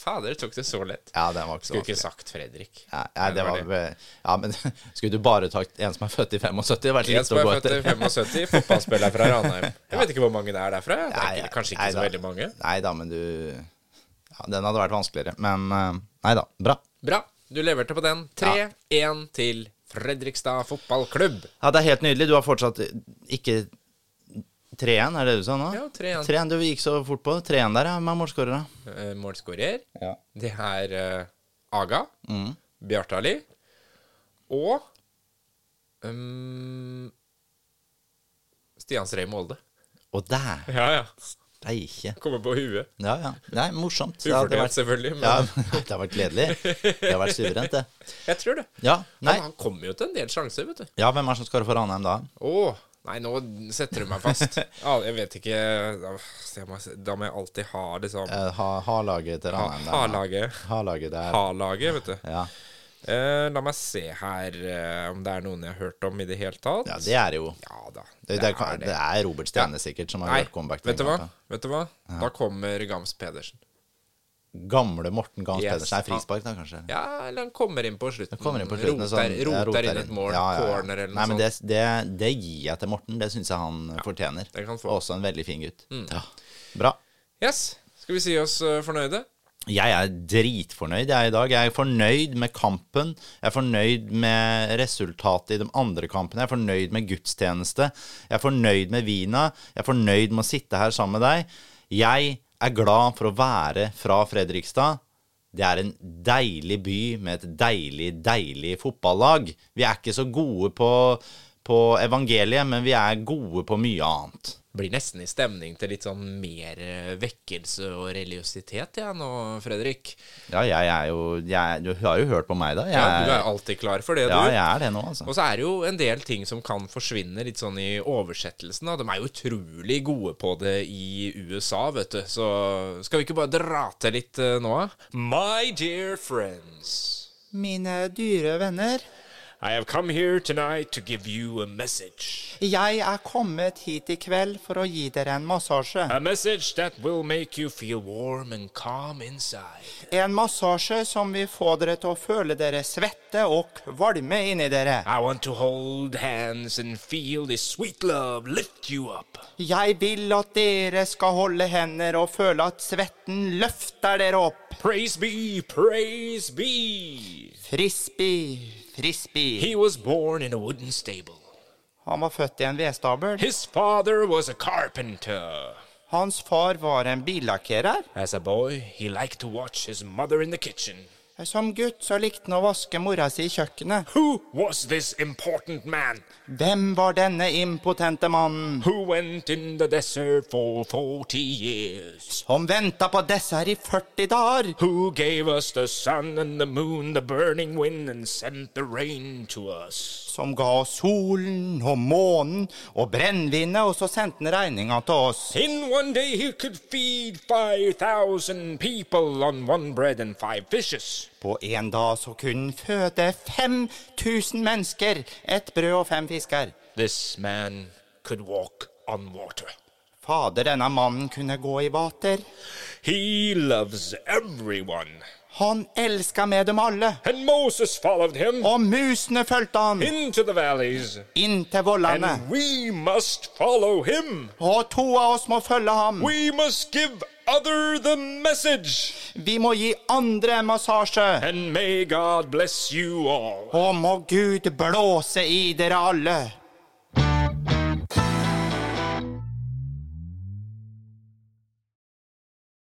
Fader, tok det så lett. Ja, den var ikke så Skulle ikke sagt Fredrik. Ja, ja, det var ja, men skulle du bare tatt en som er født i 75? Det vært En litt som å er født i etter. 75, fotballspiller fra Ranheim. Jeg vet ikke hvor mange det er derfra. Det er ikke, kanskje ikke nei så da. veldig mange. Nei da, men du ja, Den hadde vært vanskeligere. Men eh, nei da. Bra. Bra, du leverte på den. 3-1 til Fredrikstad fotballklubb. Ja, det er helt nydelig. Du har fortsatt ikke 3-1, er det du sa nå? Ja, 3-1. 3-1, Du gikk så fort på. 3-1 der, ja. Med målskårere. Eh, Målskårer, Ja. det er uh, Aga, Mm. Bjartali og um, Stian Srei Molde. Og der! Ja, ja. Steike. Kommer på huet. Ja, ja. Nei, morsomt. Det Ufortjent, selvfølgelig. Men ja, det har vært gledelig. Det har vært suverent, det. jeg tror det. Ja. Nei. Han, han kommer jo til en del sjanser, vet du. Ja, hvem er det som skårer for Ranheim da? Oh. nei, nå setter du meg fast. Ja, jeg vet ikke Da må, jeg alltid ha liksom sånn Ha- Ha-laget til Ranheim. der, da. Ha-laget. Ha-laget der. Ha-laget, vet du. Ja. Eh, la meg se her uh, om det er noen jeg har hørt om i det hele tatt. Ja, det er jo. Ja da. Det, det, er, det er Robert Stene sikkert som har Nei, gjort comeback. vet du hva? Vet du hva? Da kommer Gams Pedersen. Gamle Morten Gams Yes, Pedersen. Er frispark, da, kanskje? Ja, eller han kommer inn på slutten. Kommer inn på slutten, roter, sånn, roter, roter inn et mål, Ja, ja, ja. corner eller Nei, men sånt. det, det, det gir jeg til Morten. Det syns jeg han fortjener. også en veldig fin gutt. Ja. Bra. Yes. Skal vi si oss eh, fornøyde? Jeg er dritfornøyd jeg i dag. Jeg er fornøyd med kampen. Jeg er fornøyd med resultatet i de andre kampene. Jeg er fornøyd med gudstjeneste. Jeg er fornøyd med vina. Jeg er fornøyd med å sitte her sammen med deg. Jeg er glad for å være fra Fredrikstad. Det er en deilig by med et deilig, deilig fotballag. Vi er ikke så gode på, på evangeliet, men vi er gode på mye annet. Blir nesten i stemning til litt sånn mer eh, vekkelse og religiøsitet, jeg nå, Fredrik. Ja, jeg er jo jeg, Du har jo hørt på meg, da. Jeg, Ja, du er alltid klar for det, ja, du. jeg er det nå, altså. Og så er det jo en del ting som kan forsvinne litt sånn i oversettelsen. Da. De er jo utrolig gode på det i USA, vet du. Så skal vi ikke bare dra til litt uh, nå? My dear friends. Mine dyre venner, I have come here tonight to give you a message. jeg er kommet hit i kveld for å gi dere en massasje. A message that will make you feel warm and calm inside. En massasje som vil få dere til å føle dere svette og kvalme inni dere. I want to hold hands and feel this sweet love lift you up. Jeg vil at dere skal holde hender og føle at svetten løfter dere opp. Praise be, praise be. Frisbee, frisbee. He was born in a wooden stable. Han var født i en vedstabel. His father was a carpenter. Hans far var en billakkerer. As a boy, he liked to watch his mother in the kitchen. Som gutt så likte han å vaske mora si i kjøkkenet. Who was this important man Hvem var denne impotente mannen who went in the desert for 40 years? som venta på dessert i 40 dager? Who gave us the sun and the moon, the burning wind, and sent the rain to us? Som ga oss solen og månen og brennevinet, og så sendte han regninga til oss. In one day he could feed 5,000 people on one bread and five fishes. På en dag så kunne han føde 5000 mennesker, ett brød og fem fisker. This man could walk on water. Fader, denne mannen kunne gå i vater. He loves everyone. Han elska med dem alle. And Moses followed him Og musene fulgte han into the valleys. inn til vollene. And we must follow him. Og to av oss må følge ham. We must give other the message. Vi må gi andre massasje. And may God bless you all. Og må Gud blåse i dere alle.